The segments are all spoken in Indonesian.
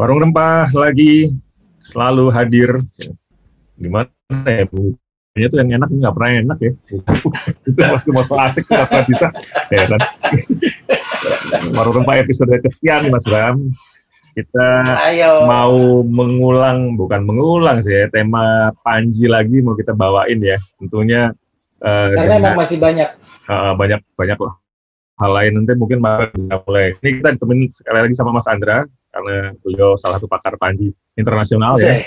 Warung rempah lagi selalu hadir. Gimana ya Bu? Ini tuh yang enak nggak pernah enak ya. itu masih so asik pernah bisa. Ya kan? Warung rempah episode kesekian Mas Bram. Kita Ayo. mau mengulang, bukan mengulang sih ya, tema Panji lagi mau kita bawain ya. Tentunya eh, Karena dengan- emang masih banyak. uh, banyak banyak lah hal lain nanti mungkin mulai. Ini kita ditemenin sekali lagi sama Mas Andra karena beliau salah satu pakar panji internasional ya. Zeh.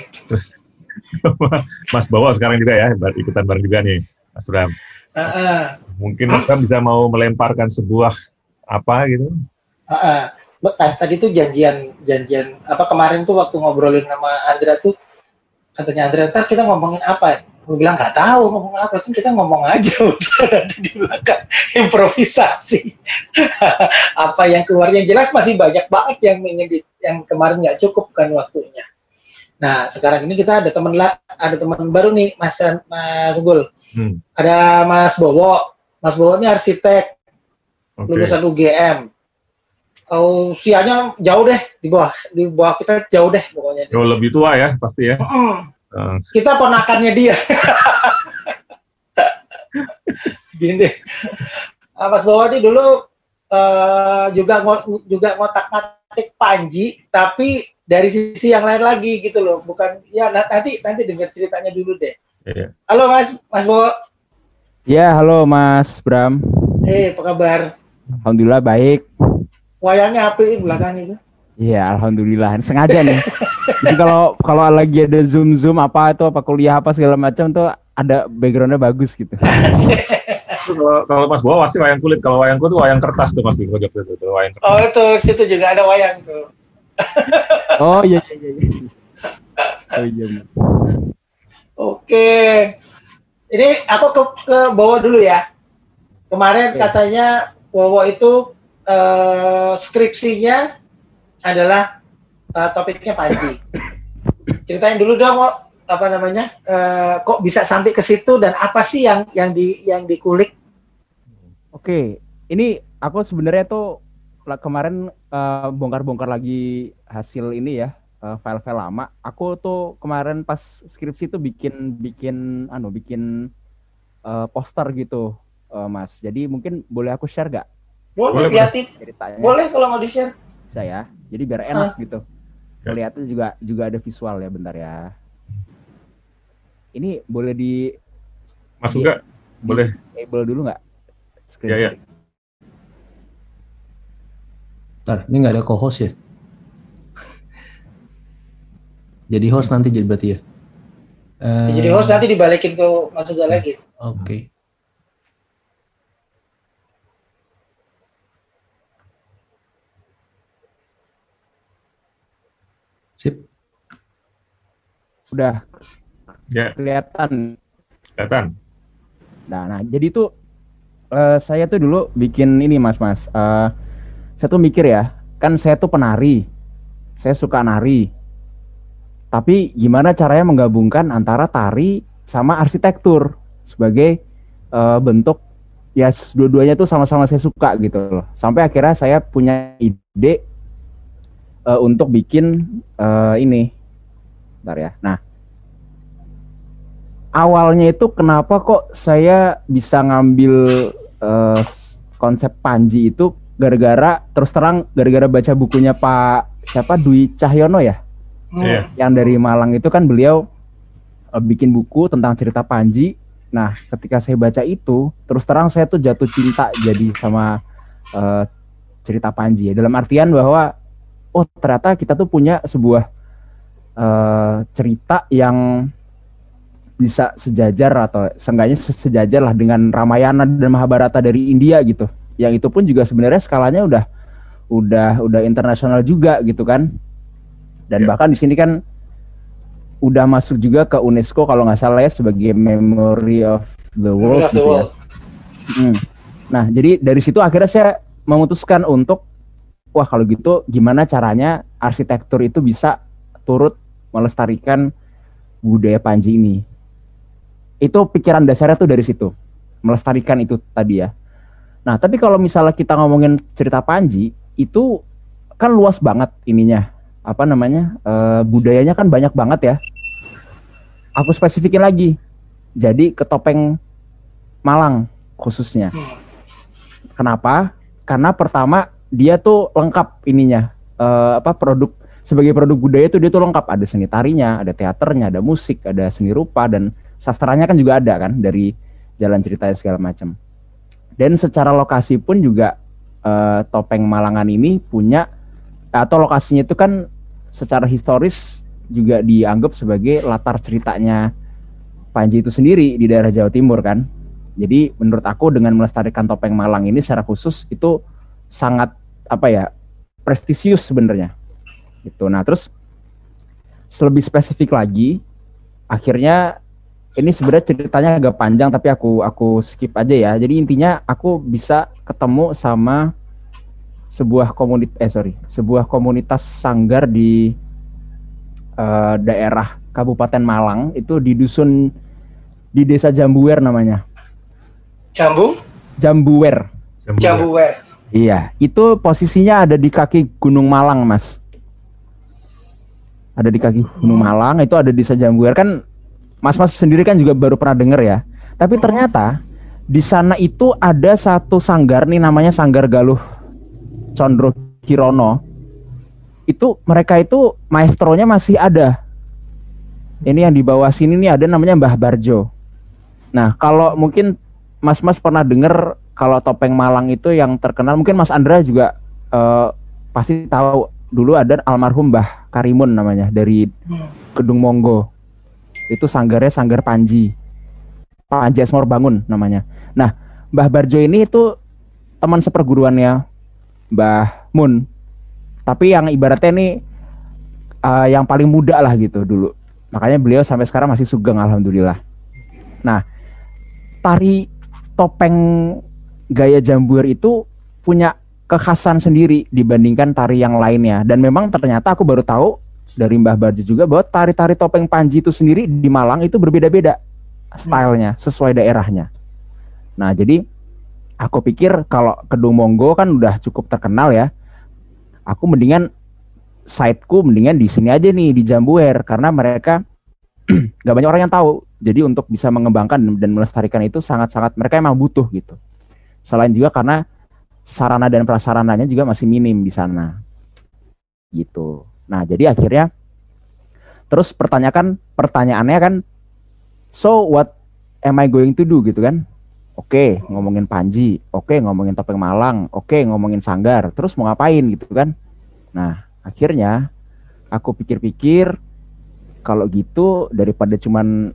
Mas Bawa sekarang juga ya ikutan bareng juga nih Mas Bram. Heeh. Mungkin Mas Bram bisa mau melemparkan sebuah apa gitu. Heeh. Mbak, Tadi, tadi tuh janjian janjian apa kemarin tuh waktu ngobrolin sama Andra tuh katanya Andra ntar kita ngomongin apa? Gue bilang nggak tahu ngomong apa kan kita ngomong aja udah nanti di belakang improvisasi apa yang keluar yang jelas masih banyak banget yang di- yang kemarin nggak cukup kan waktunya. Nah sekarang ini kita ada teman lah ada teman baru nih Mas Mas Unggul Hmm, ada Mas Bowo Mas Bowo ini arsitek Oke. lulusan UGM. Oh, usianya jauh deh di bawah di bawah kita jauh deh pokoknya. Jauh lebih tua ya pasti ya. Mm, kita ponakannya dia. Gini deh. Ah, Mas Bawa ini dulu eh, juga juga ngotak-ngatik Panji, tapi dari sisi yang lain lagi gitu loh. Bukan ya na- nanti nanti dengar ceritanya dulu deh. iya. Halo Mas, Mas Bawa. Ya, halo Mas Bram. Eh, apa kabar? Alhamdulillah baik. Wayangnya api belakang itu. Iya, alhamdulillah. Sengaja nih. Jadi kalau kalau lagi ada zoom zoom apa itu apa kuliah apa segala macam tuh ada backgroundnya bagus gitu. Itu Kalau, kalau Mas Bawa pasti wayang kulit. Kalau wayangku tuh wayang kertas tuh pojok itu. tuh, Wayang kertas. Oh itu situ juga ada wayang tuh. Oh iya iya iya. iya. Oh iya. Oke. Ini aku ke, ke Bowo dulu ya. Kemarin Oke. katanya Bowo itu eh, skripsinya adalah eh, topiknya Panji. Ceritain dulu dong, Wo, apa namanya? eh, kok bisa sampai ke situ dan apa sih yang yang di yang dikulik? Oke, ini aku sebenarnya tuh kemarin eh, bongkar-bongkar lagi hasil ini ya, eh, file-file lama. Aku tuh kemarin pas skripsi tuh bikin bikin anu bikin eh, poster gitu, eh, Mas. Jadi mungkin boleh aku share gak Boleh Boleh, ceritanya? Boleh kalau mau di-share. Bisa ya. Jadi biar enak gitu. Melihatnya juga juga ada visual ya, bentar ya. Ini boleh di Mas juga boleh. enable dulu nggak? Screen Ya, ya. sharing? Ntar, ini nggak ada co-host ya? Jadi host nanti jadi berarti ya? Eh, Jadi host nanti dibalikin ke Mas Uga lagi. Oke. Sip. Udah Ya, kelihatan kelihatan. Nah, nah jadi tuh eh, saya tuh dulu bikin ini mas-mas. Eh, saya tuh mikir ya, kan saya tuh penari, saya suka nari. Tapi gimana caranya menggabungkan antara tari sama arsitektur sebagai eh, bentuk ya dua-duanya tuh sama-sama saya suka gitu loh. Sampai akhirnya saya punya ide eh, untuk bikin eh, ini, bentar ya. Nah awalnya itu kenapa kok saya bisa ngambil eh, s- konsep Panji itu gara-gara terus terang gara-gara baca bukunya Pak siapa Dwi Cahyono ya Hmm. Iya. yang dari Malang itu kan beliau eh, bikin buku tentang cerita Panji. Nah, ketika saya baca itu, terus terang saya tuh jatuh cinta jadi sama eh, cerita Panji ya. Dalam artian bahwa oh ternyata kita tuh punya sebuah eh, cerita yang bisa sejajar atau seenggaknya se- sejajar lah dengan Ramayana dan Mahabharata dari India gitu. Yang itu pun juga sebenarnya skalanya udah udah udah internasional juga gitu kan. Dan Ya. bahkan di sini kan udah masuk juga ke UNESCO kalau nggak salah ya sebagai Memory of the World. Memory of the gitu ya. Hmm. Nah, jadi dari situ akhirnya saya memutuskan untuk wah kalau gitu gimana caranya arsitektur itu bisa turut melestarikan budaya Panji ini. Itu pikiran dasarnya tuh dari situ. Melestarikan itu tadi ya. Nah, tapi kalau misalnya kita ngomongin cerita Panji, itu kan luas banget ininya. apa namanya eh, budayanya kan banyak banget ya. Aku spesifikin lagi. Jadi ke topeng Malang khususnya. Kenapa? Karena pertama dia tuh lengkap ininya eh, apa produk sebagai produk budaya itu dia tuh lengkap ada seni tarinya, ada teaternya, ada musik, ada seni rupa dan sastranya kan juga ada kan dari jalan ceritanya segala macam. Dan secara lokasi pun juga eh, topeng Malangan ini punya atau lokasinya itu kan secara historis juga dianggap sebagai latar ceritanya Panji itu sendiri di daerah Jawa Timur kan. Jadi menurut aku dengan melestarikan topeng Malang ini secara khusus itu sangat apa ya prestisius sebenarnya. Gitu. Nah terus lebih spesifik lagi, akhirnya ini sebenarnya ceritanya agak panjang tapi aku aku skip aja ya. Jadi intinya aku bisa ketemu sama sebuah komunitas eh sorry sebuah komunitas sanggar di eh, daerah Kabupaten Malang itu di dusun di desa Jambuwer namanya Jambu, Jambuwer Jambuwer. Iya itu posisinya ada di kaki Gunung Malang mas. Ada di kaki Gunung Malang itu ada di desa Jambuwer kan mas-mas sendiri kan juga baru pernah denger ya. Tapi ternyata di sana itu ada satu sanggar nih namanya Sanggar Galuh Condro Kirono. Itu mereka itu maestronya masih ada. Ini yang di bawah sini nih ada namanya Mbah Barjo. Nah kalau mungkin mas-mas pernah dengar kalau topeng Malang itu yang terkenal mungkin Mas Andra juga eh, pasti tahu dulu ada almarhum Mbah Karimun namanya dari Kedung Monggo itu sanggarnya sanggar Panji Panji Asmor Bangun namanya nah Mbah Barjo ini itu teman seperguruannya Mbah Mun. Tapi yang ibaratnya ini uh, yang paling muda lah gitu dulu. Makanya beliau sampai sekarang masih sugeng alhamdulillah. Nah, tari topeng gaya jambuir itu punya kekhasan sendiri dibandingkan tari yang lainnya. Dan memang ternyata aku baru tahu dari Mbah Barjo juga bahwa tari-tari topeng Panji itu sendiri di Malang itu berbeda-beda stylenya sesuai daerahnya. Nah, jadi aku pikir kalau Kedung Monggo kan udah cukup terkenal ya. Aku mendingan siteku mendingan di sini aja nih di Jambuer karena mereka nggak banyak orang yang tahu. Jadi untuk bisa mengembangkan dan melestarikan itu sangat-sangat mereka emang butuh gitu. Selain juga karena sarana dan prasarananya juga masih minim di sana. Gitu. Nah, jadi akhirnya terus pertanyakan pertanyaannya kan so what am I going to do gitu kan? Oke, ngomongin Panji, oke ngomongin Topeng Malang, oke ngomongin Sanggar, terus mau ngapain gitu kan? Nah, akhirnya aku pikir-pikir kalau gitu daripada cuman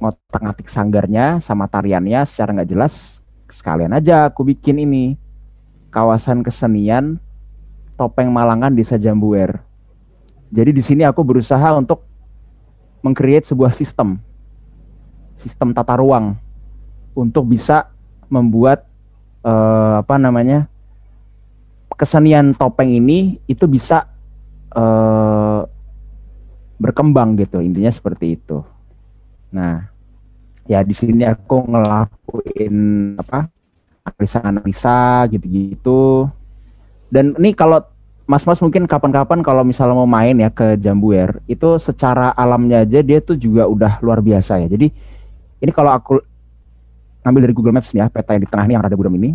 ngotak-ngatik sanggarnya sama tariannya secara nggak jelas, sekalian aja aku bikin ini kawasan kesenian Topeng Malangan Desa Jambuer. Jadi di sini aku berusaha untuk mengcreate sebuah sistem, sistem tata ruang untuk bisa membuat eh, apa namanya kesenian topeng ini itu bisa eh, berkembang gitu intinya seperti itu. Nah ya di sini aku ngelakuin apa analisa-analisa gitu-gitu. Dan ini kalau mas-mas mungkin kapan-kapan kalau misalnya mau main ya ke Jambuer itu secara alamnya aja dia tuh juga udah luar biasa ya. Jadi ini kalau aku ngambil dari Google Maps nih ya peta yang di tengah ini yang rada buram ini.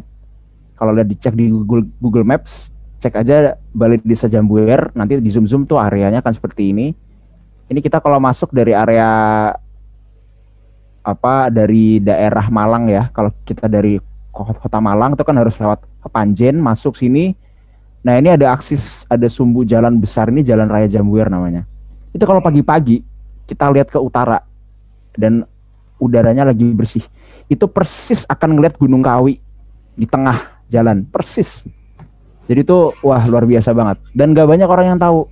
Kalau lihat dicek di Google Google Maps cek aja Balai Desa Jambuer nanti di zoom zoom tuh areanya kan seperti ini. Ini kita kalau masuk dari area apa dari daerah Malang ya. Kalau kita dari kota Malang itu kan harus lewat ke Panjen masuk sini. Nah ini ada aksis ada sumbu jalan besar ini Jalan Raya Jambuer namanya. Itu kalau pagi-pagi kita lihat ke utara dan udaranya lagi bersih. Itu persis akan ngeliat Gunung Kawi di tengah jalan persis. Jadi itu wah luar biasa banget. Dan gak banyak orang yang tahu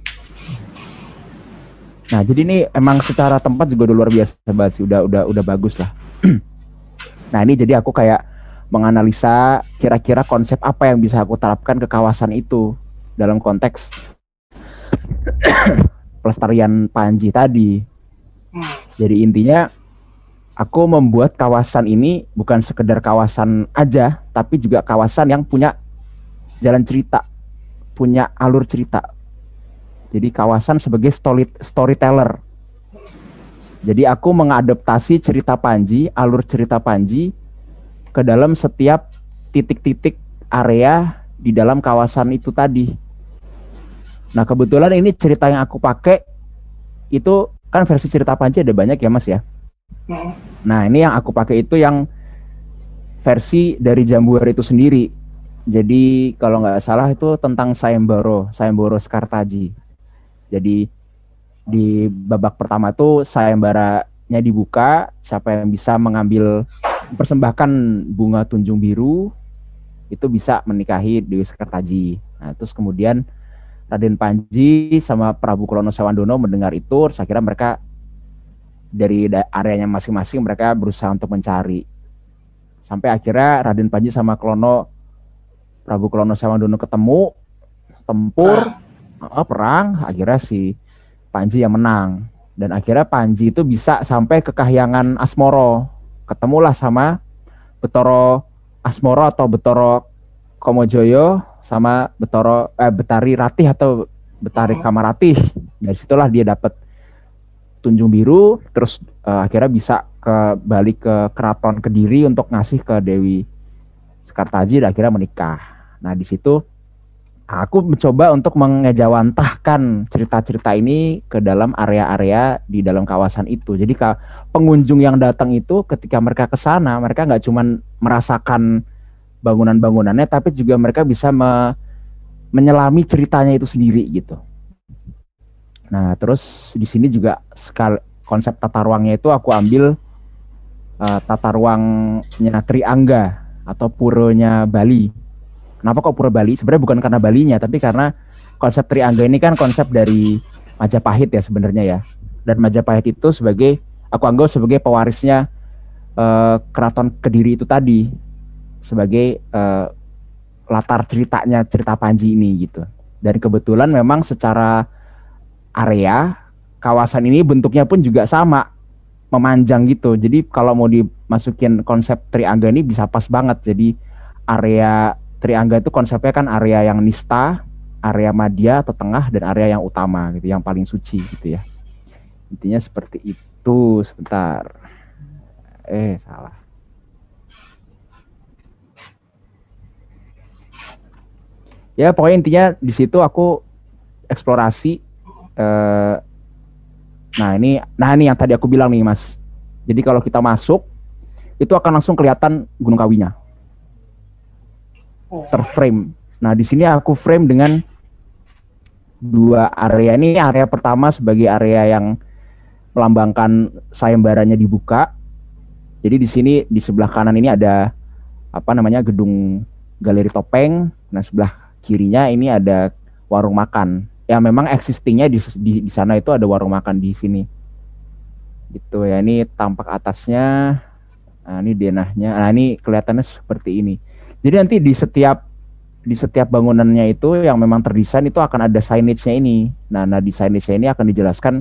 nah jadi ini emang secara tempat juga udah luar biasa banget sih udah udah udah bagus lah nah ini jadi aku kayak menganalisa kira-kira konsep apa yang bisa aku terapkan ke kawasan itu dalam konteks pelestarian Panji tadi. Jadi intinya aku membuat kawasan ini bukan sekedar kawasan aja, tapi juga kawasan yang punya jalan cerita, punya alur cerita. Jadi kawasan sebagai story, storyteller. Jadi aku mengadaptasi cerita Panji, alur cerita Panji ke dalam setiap titik-titik area di dalam kawasan itu tadi. Nah, kebetulan ini cerita yang aku pakai itu kan versi cerita Panji ada banyak ya, Mas ya. Hmm. Nah, ini yang aku pakai itu yang versi dari Jambuar itu sendiri. Jadi kalau nggak salah itu tentang Sayembara, Sayembara Skartaji. Jadi di babak pertama tuh sayembaranya dibuka, siapa yang bisa mengambil persembahkan bunga tunjung biru itu bisa menikahi Dewi Skartaji. Nah, terus kemudian Raden Panji sama Prabu Klono Sawandono mendengar itu, saya kira mereka dari da- areanya masing-masing mereka berusaha untuk mencari. Sampai akhirnya Raden Panji sama Klono Prabu Klono Sawandono ketemu, tempur, eh, perang, akhirnya si Panji yang menang. Dan akhirnya Panji itu bisa sampai ke Kahyangan Asmoro. Ketemulah sama Betoro Asmoro atau Betoro Komojoyo sama Betoro eh, Betari Ratih atau Betari Kamaratih. Dari situlah dia dapat Tunjung Biru, terus eh, akhirnya bisa ke balik ke keraton Kediri untuk ngasih ke Dewi Sekartaji dan akhirnya menikah. Nah di situ aku mencoba untuk mengejawantahkan cerita-cerita ini ke dalam area-area di dalam kawasan itu. Jadi pengunjung yang datang itu ketika mereka ke sana, mereka nggak cuman merasakan bangunan-bangunannya, tapi juga mereka bisa me- menyelami ceritanya itu sendiri gitu. Nah, terus di sini juga sekal konsep tata ruangnya itu aku ambil eh, tata ruangnya Triangga atau puronya Bali. Kenapa kok pura Bali? Sebenarnya bukan karena Balinya, tapi karena konsep Triangga ini kan konsep dari Majapahit ya sebenarnya ya. Dan Majapahit itu sebagai aku anggap sebagai pewarisnya eh, keraton Kediri itu tadi sebagai eh, latar ceritanya cerita Panji ini gitu. Dan kebetulan memang secara area kawasan ini bentuknya pun juga sama memanjang gitu. Jadi kalau mau dimasukin konsep Triangga ini bisa pas banget. Jadi area Triangga itu konsepnya kan area yang nista, area madya atau tengah dan area yang utama gitu, yang paling suci gitu ya. Intinya seperti itu. Sebentar. Eh, salah. Ya, pokoknya intinya di situ aku eksplorasi eh nah ini nah ini yang tadi aku bilang nih, Mas. Jadi kalau kita masuk itu akan langsung kelihatan Gunung Kawinya. Terframe. Nah, di sini aku frame dengan dua area ini. Area pertama sebagai area yang melambangkan sayembaranya dibuka. Jadi di sini di sebelah kanan ini ada apa namanya gedung galeri topeng. Nah, sebelah kirinya ini ada warung makan. Ya memang existingnya di, di di sana itu ada warung makan di sini. Gitu ya. Ini tampak atasnya. Nah, ini denahnya. Nah, ini kelihatannya seperti ini. Jadi nanti di setiap di setiap bangunannya itu yang memang terdesain itu akan ada signage-nya ini. Nah, nah di signage-nya ini akan dijelaskan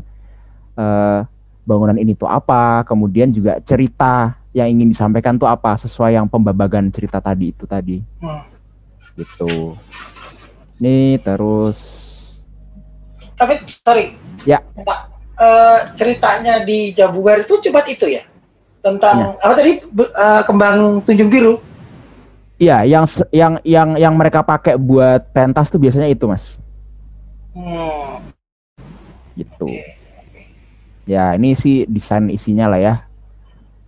eh, bangunan ini tuh apa, kemudian juga cerita yang ingin disampaikan tuh apa sesuai yang pembabagan cerita tadi itu tadi. Hmm. Gitu. Nih terus Tapi sorry. Ya. Pak, eh, ceritanya di Jabugar itu cuma itu ya? Tentang Iya. apa tadi eh, kembang tunjung biru? Iya, yang yang yang yang mereka pakai buat pentas tuh biasanya itu, Mas. Hmm. Gitu. Ya, ini sih desain isinya lah ya.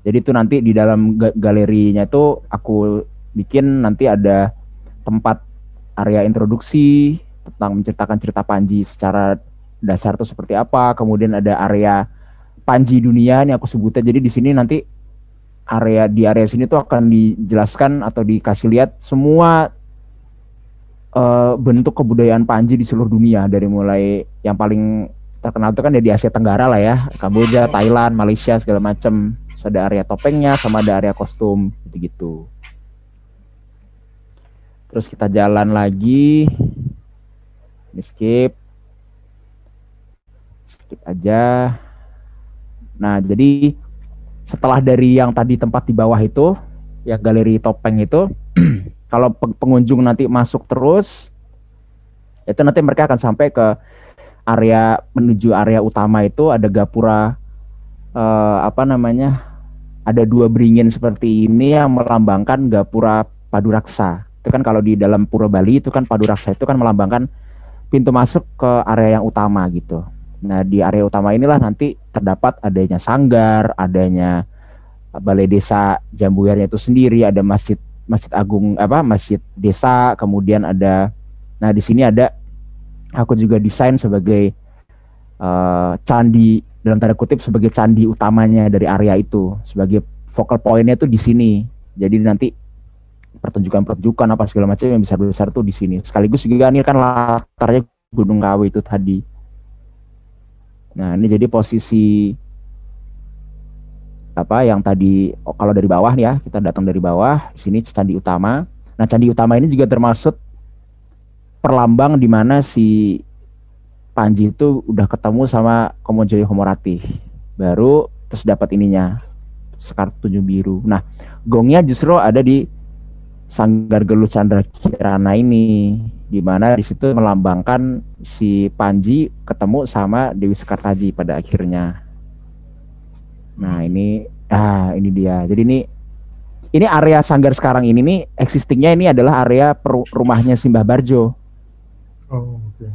Jadi itu nanti di dalam ga- galerinya itu aku bikin nanti ada tempat area introduksi tentang menceritakan cerita Panji secara dasar tuh seperti apa. Kemudian ada area Panji dunia ini aku sebutnya. Jadi di sini nanti area di area sini tuh akan dijelaskan atau dikasih lihat semua eh, bentuk kebudayaan Panji di seluruh dunia dari mulai yang paling terkenal itu kan ya di Asia Tenggara lah ya Kamboja, Thailand, Malaysia segala macam. Ada area topengnya sama ada area kostum gitu-gitu. Terus kita jalan lagi. Ini skip. Skip aja. Nah, jadi setelah dari yang tadi tempat di bawah itu, ya galeri topeng itu, kalau pe- pengunjung nanti masuk terus, itu nanti mereka akan sampai ke area menuju area utama itu ada gapura eh, apa namanya? Ada dua beringin seperti ini yang melambangkan gapura paduraksa. Itu kan kalau di dalam Pura Bali itu kan paduraksa itu kan melambangkan pintu masuk ke area yang utama gitu. Nah, di area utama inilah nanti terdapat adanya sanggar, adanya balai desa Jambuirnya itu sendiri, ada masjid Masjid Agung apa Masjid Desa, kemudian ada nah di sini ada aku juga desain sebagai uh, candi dalam tanda kutip sebagai candi utamanya dari area itu, sebagai focal pointnya tuh di sini. Jadi nanti pertunjukan-pertunjukan apa segala macam yang besar-besar tuh di sini. Sekaligus juga ini kan latarnya Gunung Kawi itu tadi. Nah, ini jadi posisi apa yang tadi oh, kalau dari bawah nih ya, kita datang dari bawah, di sini candi utama. Nah, candi utama ini juga termasuk perlambang di mana si Panji itu udah ketemu sama Komojoyo Homorati. Baru terus dapat ininya Sekar Tujuh Biru. Nah, gongnya justru ada di Sanggar Geluh Chandra Kirana ini di mana di situ melambangkan si Panji ketemu sama Dewi Sekartaji pada akhirnya. Nah ini ah ini dia. Jadi ini ini area Sanggar sekarang ini nih existingnya ini adalah area rumahnya Simbah Barjo. Oh, Okay.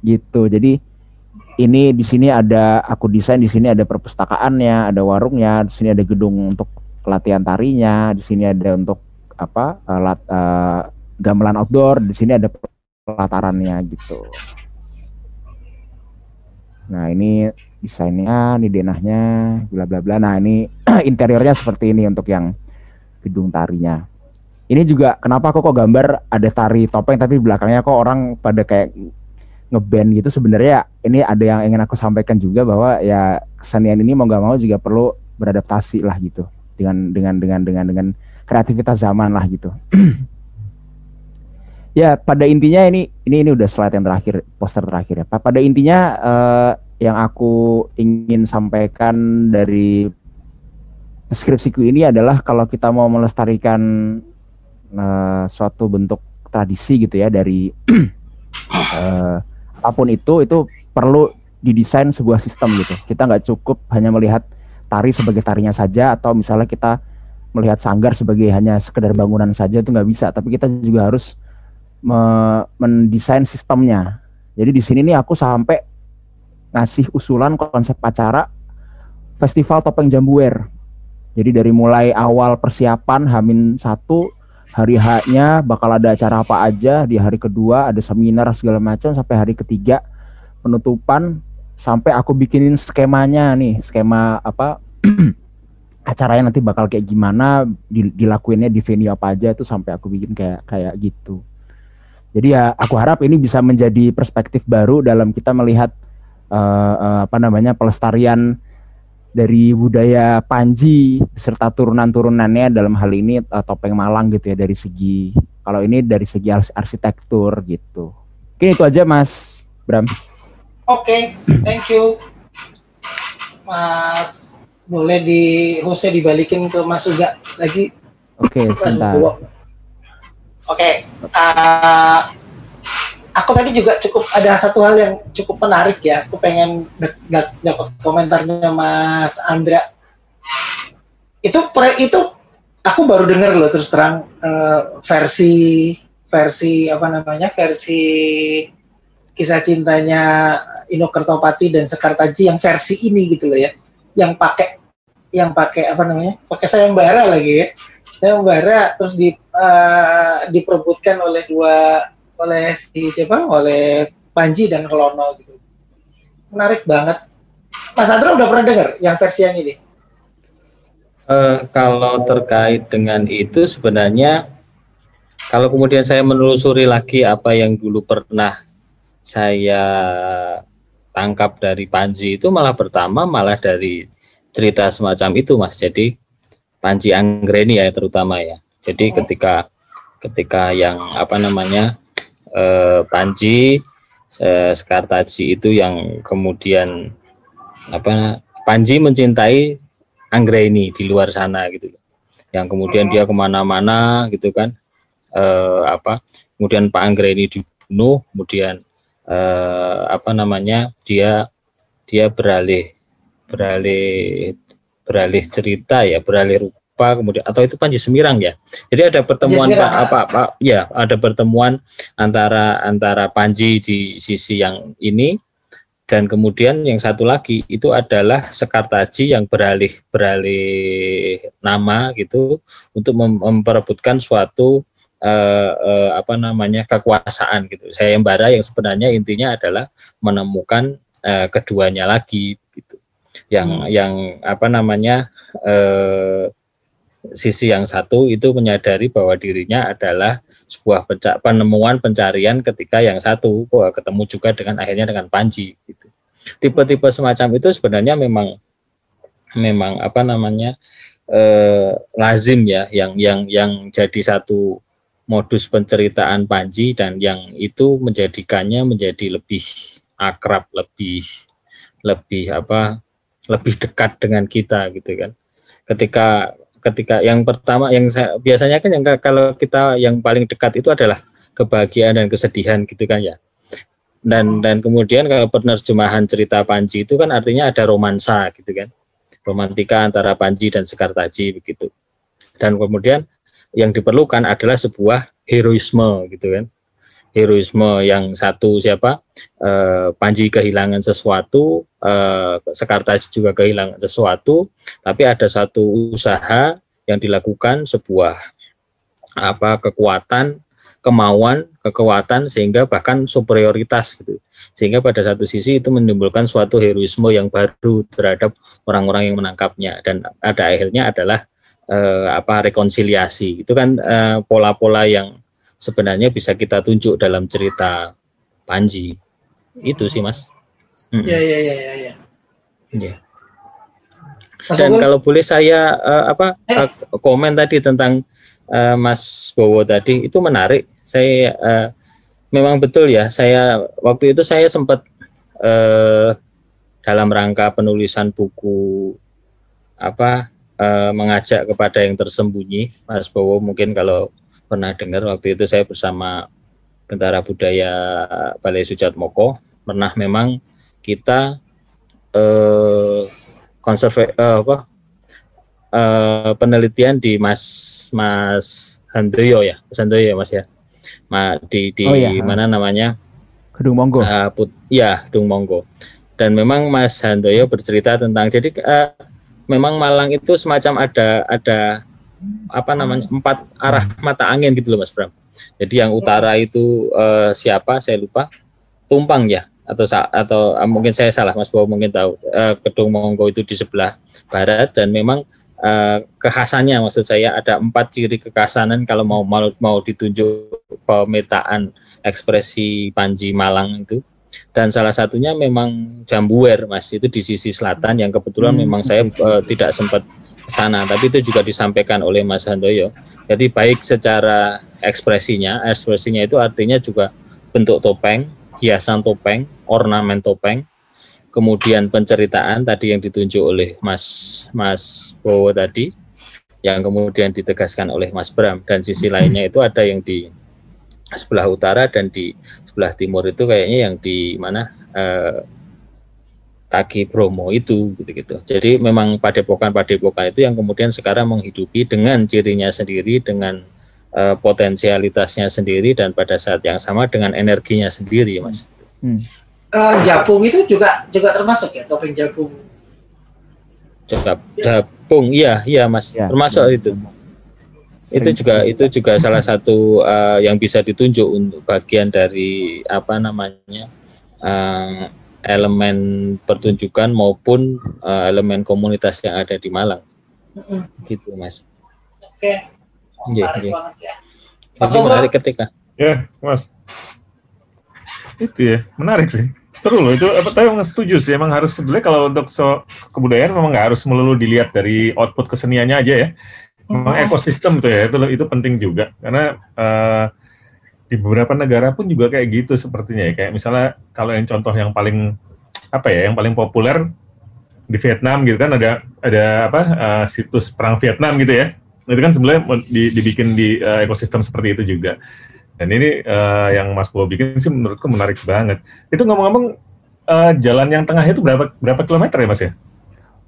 Gitu. Jadi ini di sini ada aku desain di sini ada perpustakaannya, ada warungnya, di sini ada gedung untuk latihan tarinya, di sini ada untuk apa uh, lat, uh, gamelan outdoor, di sini ada pelatarannya gitu. Nah ini desainnya, ini denahnya, bla bla bla. Nah ini interiornya seperti ini untuk yang gedung tarinya. Ini juga kenapa kok kok gambar ada tari topeng tapi belakangnya kok orang pada kayak ngeband gitu sebenarnya ini ada yang ingin aku sampaikan juga bahwa ya kesenian ini mau nggak mau juga perlu beradaptasi lah gitu dengan dengan dengan dengan dengan kreativitas zaman lah gitu. Ya, pada intinya ini ini ini udah slide yang terakhir, poster terakhir ya. Pada intinya uh, yang aku ingin sampaikan dari skripsiku ini adalah kalau kita mau melestarikan uh, suatu bentuk tradisi gitu ya dari uh, apa pun itu itu perlu didesain sebuah sistem gitu. Kita nggak cukup hanya melihat tari sebagai tarinya saja atau misalnya kita melihat sanggar sebagai hanya sekedar bangunan saja itu nggak bisa. Tapi kita juga harus me mendesain sistemnya. Jadi di sini nih aku sampai ngasih usulan konsep acara festival topeng jambuer. Jadi dari mulai awal persiapan Hamin satu hari H-nya bakal ada acara apa aja di hari kedua ada seminar segala macam sampai hari ketiga penutupan sampai aku bikinin skemanya nih skema apa acaranya nanti bakal kayak gimana dilakuinnya di venue apa aja itu sampai aku bikin kayak kayak gitu jadi ya aku harap ini bisa menjadi perspektif baru dalam kita melihat uh, uh, apa namanya pelestarian dari budaya Panji beserta turunan-turunannya dalam hal ini uh, topeng Malang gitu ya dari segi kalau ini dari segi arsitektur gitu. Mungkin itu aja Mas Bram. Oke, okay, thank you. Mas boleh di hostnya dibalikin ke Mas Uga lagi. Oke, okay, sebentar. Oke, okay. uh, aku tadi juga cukup ada satu hal yang cukup menarik ya. Aku pengen dapat komentarnya Mas Andra. Itu pre, itu aku baru dengar loh terus terang uh, versi versi apa namanya versi kisah cintanya Ino Kertopati dan Sekartaji yang versi ini gitu loh ya, yang pakai yang pakai apa namanya pakai sayembara lagi ya. Sayembara terus di uh, diperebutkan oleh dua oleh si siapa? Oleh Panji dan Kelono gitu. Menarik banget. Mas Andra udah pernah dengar yang versi yang ini? Uh, kalau terkait dengan itu sebenarnya kalau kemudian saya menelusuri lagi apa yang dulu pernah saya tangkap dari Panji itu malah pertama malah dari cerita semacam itu Mas. Jadi Panji Anggreni ya terutama ya. Jadi ketika ketika yang apa namanya eh, Panji eh, Sekartaji itu yang kemudian apa Panji mencintai Anggreni di luar sana gitu Yang kemudian dia ke mana-mana gitu kan. Eh, apa kemudian Pak Anggreni dibunuh kemudian eh, apa namanya dia dia beralih beralih beralih cerita ya beralih rupa kemudian atau itu Panji Semirang ya jadi ada pertemuan. Pak- apa apa ya ada pertemuan antara antara Panji di sisi yang ini dan kemudian yang satu lagi itu adalah Sekartaji yang beralih beralih nama gitu untuk mem- memperebutkan suatu eh, eh, apa namanya kekuasaan gitu. Sayembara yang sebenarnya intinya adalah menemukan eh, keduanya lagi. Yang Hmm. yang apa namanya eh, sisi yang satu itu menyadari bahwa dirinya adalah sebuah penca- penemuan pencarian ketika yang satu bahwa ketemu juga dengan akhirnya dengan Panji gitu. Tipe-tipe semacam itu sebenarnya memang memang apa namanya eh, lazim ya yang yang yang jadi satu modus penceritaan Panji dan yang itu menjadikannya menjadi lebih akrab, lebih lebih apa lebih dekat dengan kita gitu kan. Ketika ketika yang pertama yang saya, biasanya kan yang ka- kalau kita yang paling dekat itu adalah kebahagiaan dan kesedihan gitu kan ya. Dan dan kemudian kalau penerjemahan cerita Panji itu kan artinya ada romansa gitu kan. Romantika antara Panji dan Sekartaji begitu. Dan kemudian yang diperlukan adalah sebuah heroisme gitu kan. Heroisme yang satu siapa? Eh, Panji kehilangan sesuatu, eh, Sekartaji juga kehilangan sesuatu, tapi ada satu usaha yang dilakukan sebuah apa kekuatan kemauan kekuatan sehingga bahkan superioritas gitu. Sehingga pada satu sisi itu menimbulkan suatu heroisme yang baru terhadap orang-orang yang menangkapnya. Dan ada akhirnya adalah eh, apa rekonsiliasi. Itu kan eh, pola-pola yang sebenarnya bisa kita tunjuk dalam cerita Panji itu sih mas. Iya iya iya iya. Ya. Iya. Mas Dan Unggul, kalau boleh saya eh, apa Eh. eh, komen tadi tentang eh, Mas Bowo tadi itu menarik. Saya eh, memang betul ya. Saya waktu itu saya sempat eh, dalam rangka penulisan buku apa eh, mengajak kepada yang tersembunyi. Mas Bowo mungkin kalau pernah dengar waktu itu saya bersama Bentara Budaya Balai Sujatmoko pernah memang kita eh, konserva eh, apa eh, penelitian di Mas Mas Handoyo ya, Mas Handoyo ya Mas ya, Ma, di di Oh, iya. mana namanya Gedung Monggo. Eh, put, ya Dung Monggo. Dan memang Mas Handoyo bercerita tentang jadi eh, memang Malang itu semacam ada ada apa namanya empat arah mata angin gitu loh Mas Bram. Jadi yang utara itu eh, siapa saya lupa Tumpang ya atau atau ah, mungkin saya salah Mas Bowo mungkin tahu Eh, Gedung Monggo itu di sebelah barat dan memang eh, kekhasannya maksud saya ada empat ciri kekhasanan kalau mau mau, mau ditunjuk pemetaan ekspresi Panji Malang itu dan salah satunya memang Jambuer Mas itu di sisi selatan yang kebetulan Hmm. memang saya eh, tidak sempat sana tapi itu juga disampaikan oleh Mas Handoyo. Jadi baik secara ekspresinya ekspresinya itu artinya juga bentuk topeng hiasan topeng ornamen topeng. Kemudian penceritaan tadi yang ditunjuk oleh Mas Mas Bowo tadi yang kemudian ditegaskan oleh Mas Bram. Dan sisi lainnya itu ada yang di sebelah utara dan di sebelah timur itu kayaknya yang di mana eh, kaki Bromo itu gitu-gitu. Jadi memang padepokan-padepokan itu yang kemudian sekarang menghidupi dengan cirinya sendiri, dengan eh, potensialitasnya sendiri dan pada saat yang sama dengan energinya sendiri, Mas. Hmm. eh, Japung itu juga juga termasuk ya topeng Japung. Jab- Jabung, iya, iya, Mas. Ya. Termasuk itu. Itu juga itu juga salah satu eh, yang bisa ditunjuk untuk bagian dari apa namanya eh, elemen pertunjukan maupun eh, elemen komunitas yang ada di Malang, Mm-mm. gitu, Mas. Oke, Iya, menarik iya. banget ya. Jadi Mas Ogo? menarik ketika Ya, Mas. Itu ya, menarik sih. Seru loh itu. Apa tapi emang setuju sih. Emang harus sebenarnya kalau untuk so, kebudayaan memang nggak harus melulu dilihat dari output keseniannya aja ya. Memang ekosistem tuh ya itu itu penting juga karena eh, di beberapa negara pun juga kayak gitu sepertinya ya. Kayak misalnya kalau yang contoh yang paling apa ya, yang paling populer di Vietnam gitu kan ada ada apa eh, situs perang Vietnam gitu ya. Itu kan sebenarnya di- dibikin di eh, ekosistem seperti itu juga. Dan ini eh, yang Mas Bowo bikin sih menurutku menarik banget. Itu ngomong-ngomong eh, jalan yang tengah itu berapa berapa kilometer ya Mas ya?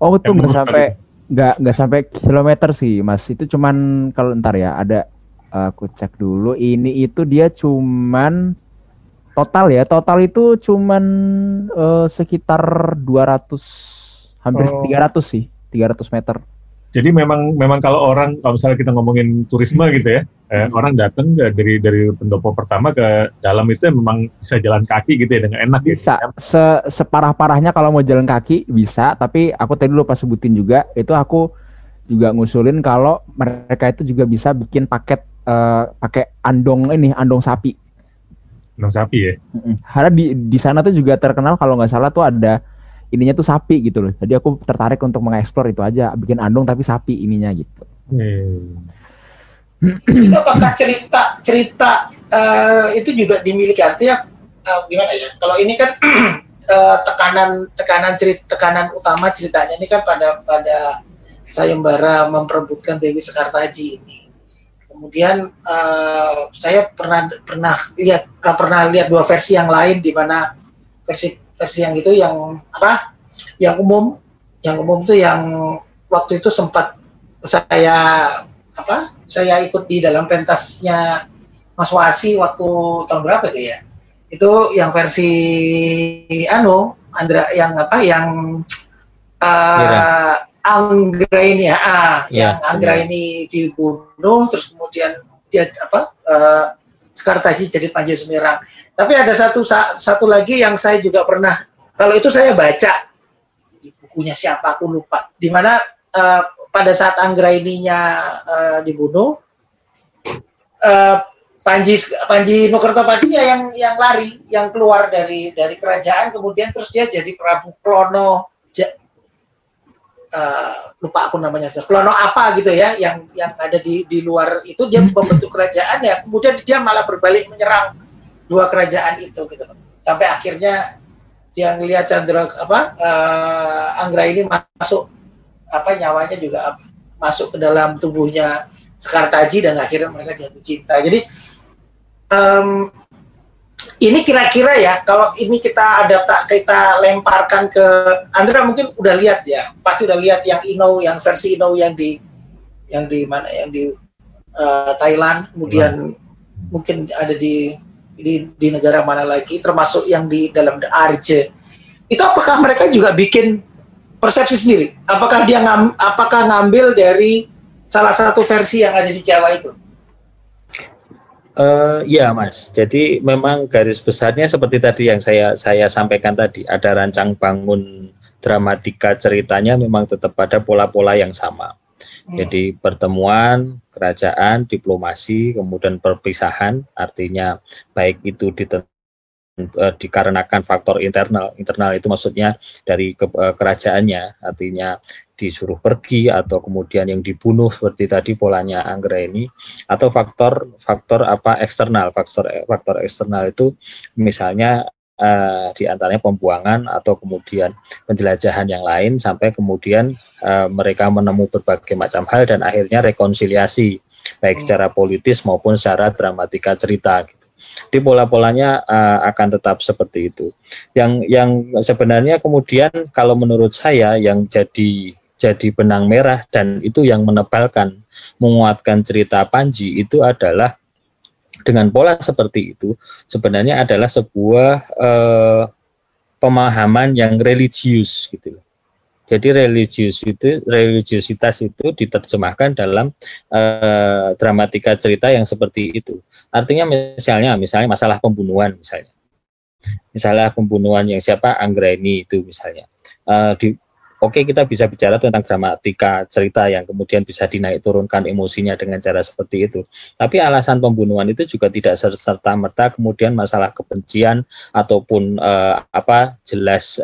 Oh itu nggak sampai nggak nggak sampai kilometer sih mas. Itu cuman kalau ntar ya ada aku cek dulu. Ini itu dia cuman total ya total itu cuman eh, sekitar 200 hampir Oh. 300 sih 300 meter. Jadi memang memang kalau orang kalau misalnya kita ngomongin turisme gitu ya, eh, Hmm. orang datang dari dari pendopo pertama ke dalam itu ya memang bisa jalan kaki gitu ya dengan enak Bisa gitu. se separah-parahnya kalau mau jalan kaki bisa. Tapi aku tadi lupa sebutin juga itu aku juga ngusulin kalau mereka itu juga bisa bikin paket eh, pakai andong ini andong sapi. Nang sapi ya. Karena di di sana tuh juga terkenal kalau nggak salah tuh ada ininya tuh sapi gitu loh. Jadi aku tertarik untuk mengeksplor itu aja, bikin andong tapi sapi ininya gitu. Hmm. itu apakah cerita cerita eh, itu juga dimiliki artinya eh, gimana ya kalau ini kan eh, tekanan tekanan cerita tekanan utama ceritanya ini kan pada pada sayembara memperebutkan Dewi Sekartaji ini kemudian eh, saya pernah pernah lihat pernah lihat dua versi yang lain di mana versi versi yang itu yang apa? Yang umum yang umum tuh yang waktu itu sempat saya apa? Saya ikut di dalam pentasnya Mas Wasi waktu tahun berapa itu ya? Itu yang versi anu Andra yang apa? Yang uh, ini ya ah, Ya, yang Anggra benar. ini dibunuh terus kemudian dia apa uh, Sekartaji jadi Panji Semirang tapi ada satu sa- satu lagi yang saya juga pernah kalau itu saya baca di bukunya siapa aku lupa di mana eh, pada saat Anggraininya eh, dibunuh eh, Panji Panji Nukertopatinya yang yang lari yang keluar dari dari kerajaan kemudian terus dia jadi Prabu Klono Eh, lupa aku namanya Klono apa gitu ya yang yang ada di di luar itu dia membentuk kerajaan ya kemudian dia malah berbalik menyerang dua kerajaan itu gitu. Sampai akhirnya dia ngelihat Chandra apa eh, Anggra ini masuk apa nyawanya juga apa masuk ke dalam tubuhnya Sekartaji dan akhirnya mereka jatuh cinta. Jadi em, ini kira-kira ya kalau ini kita adapta kita lemparkan ke Andra mungkin udah lihat ya pasti udah lihat yang Ino yang versi Ino yang di yang di mana yang di eh, Thailand kemudian mungkin ada di di di negara mana lagi termasuk yang di dalam The Arje itu apakah mereka juga bikin persepsi sendiri? Apakah dia ngam, apakah ngambil dari salah satu versi yang ada di Jawa itu Eh, ya mas, jadi memang garis besarnya seperti tadi yang saya saya sampaikan tadi, ada rancang bangun dramatika ceritanya memang tetap pada pola-pola yang sama. Hmm. Jadi pertemuan, kerajaan, diplomasi, kemudian perpisahan, artinya baik itu eh, dikarenakan faktor internal, internal itu maksudnya dari ke- eh, kerajaannya, artinya disuruh pergi atau kemudian yang dibunuh seperti tadi polanya Anggra ini, atau faktor faktor apa eksternal, faktor faktor eksternal itu misalnya eh, di antaranya pembuangan atau kemudian penjelajahan yang lain sampai kemudian eh, mereka menemu berbagai macam hal dan akhirnya rekonsiliasi baik Hmm. secara politis maupun secara dramatika cerita gitu. Di pola-polanya eh, akan tetap seperti itu. Yang yang sebenarnya kemudian kalau menurut saya yang jadi jadi benang merah dan itu yang menebalkan menguatkan cerita Panji itu adalah dengan pola seperti itu sebenarnya adalah sebuah eh, pemahaman yang religius gitu. Jadi religius itu religiusitas itu diterjemahkan dalam eh, dramatika cerita yang seperti itu. Artinya misalnya misalnya masalah pembunuhan misalnya. Misalnya pembunuhan yang siapa Anggreni itu misalnya. Eh, di Oke kita bisa bicara tentang dramatika cerita yang kemudian bisa dinaik turunkan emosinya dengan cara seperti itu. Tapi alasan pembunuhan itu juga tidak serta merta kemudian masalah kebencian ataupun eh, apa jelas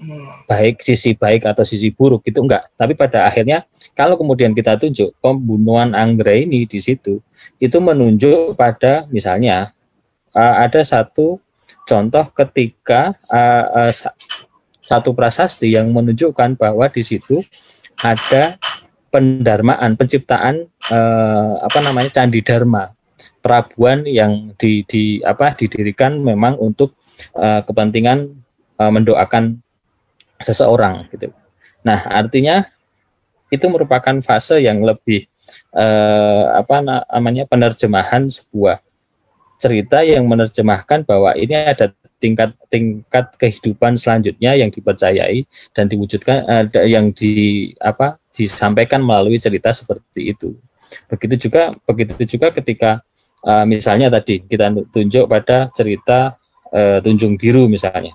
Hmm. baik sisi baik atau sisi buruk itu enggak. Tapi pada akhirnya kalau kemudian kita tunjuk pembunuhan Anggra ini di situ itu menunjuk pada misalnya eh, ada satu contoh ketika eh, sa- satu prasasti yang menunjukkan bahwa di situ ada pendarmaan penciptaan eh, apa namanya candi dharma perabuan yang di, di apa didirikan memang untuk uh, kepentingan uh, mendoakan seseorang gitu. Nah, artinya itu merupakan fase yang lebih uh, apa namanya penerjemahan sebuah cerita yang menerjemahkan bahwa ini ada tingkat tingkat kehidupan selanjutnya yang dipercayai dan diwujudkan uh, yang di apa disampaikan melalui cerita seperti itu. Begitu juga begitu juga ketika uh, misalnya tadi kita tunjuk pada cerita uh, Tunjung Biru misalnya.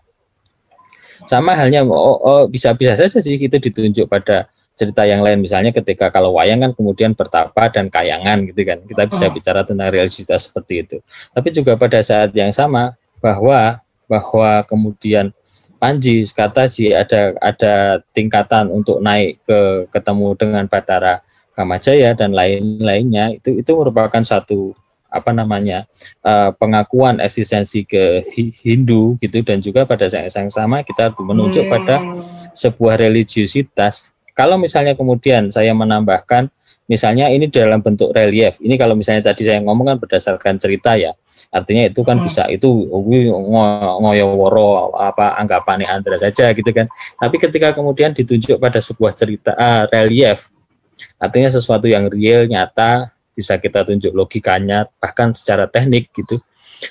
Sama halnya oh, oh, bisa bisa saja sih itu ditunjuk pada cerita yang lain misalnya ketika kalau wayang kan kemudian bertapa dan kayangan gitu kan kita bisa bicara tentang realitas seperti itu tapi juga pada saat yang sama bahwa bahwa kemudian Panji kata sih ada ada tingkatan untuk naik ke ketemu dengan Batara Kamajaya dan lain-lainnya. Itu itu merupakan satu apa namanya uh, pengakuan eksistensi ke Hindu gitu. Dan juga pada saat yang sama kita menunjuk pada hmm. sebuah religiusitas. Kalau misalnya kemudian saya menambahkan misalnya ini dalam bentuk relief. Ini kalau misalnya tadi saya ngomong kan berdasarkan cerita ya artinya itu kan hmm. bisa itu ngoyoworo apa anggapannya Andra saja gitu kan. Tapi ketika kemudian ditunjuk pada sebuah cerita uh, relief artinya sesuatu yang real nyata bisa kita tunjuk logikanya bahkan secara teknik gitu.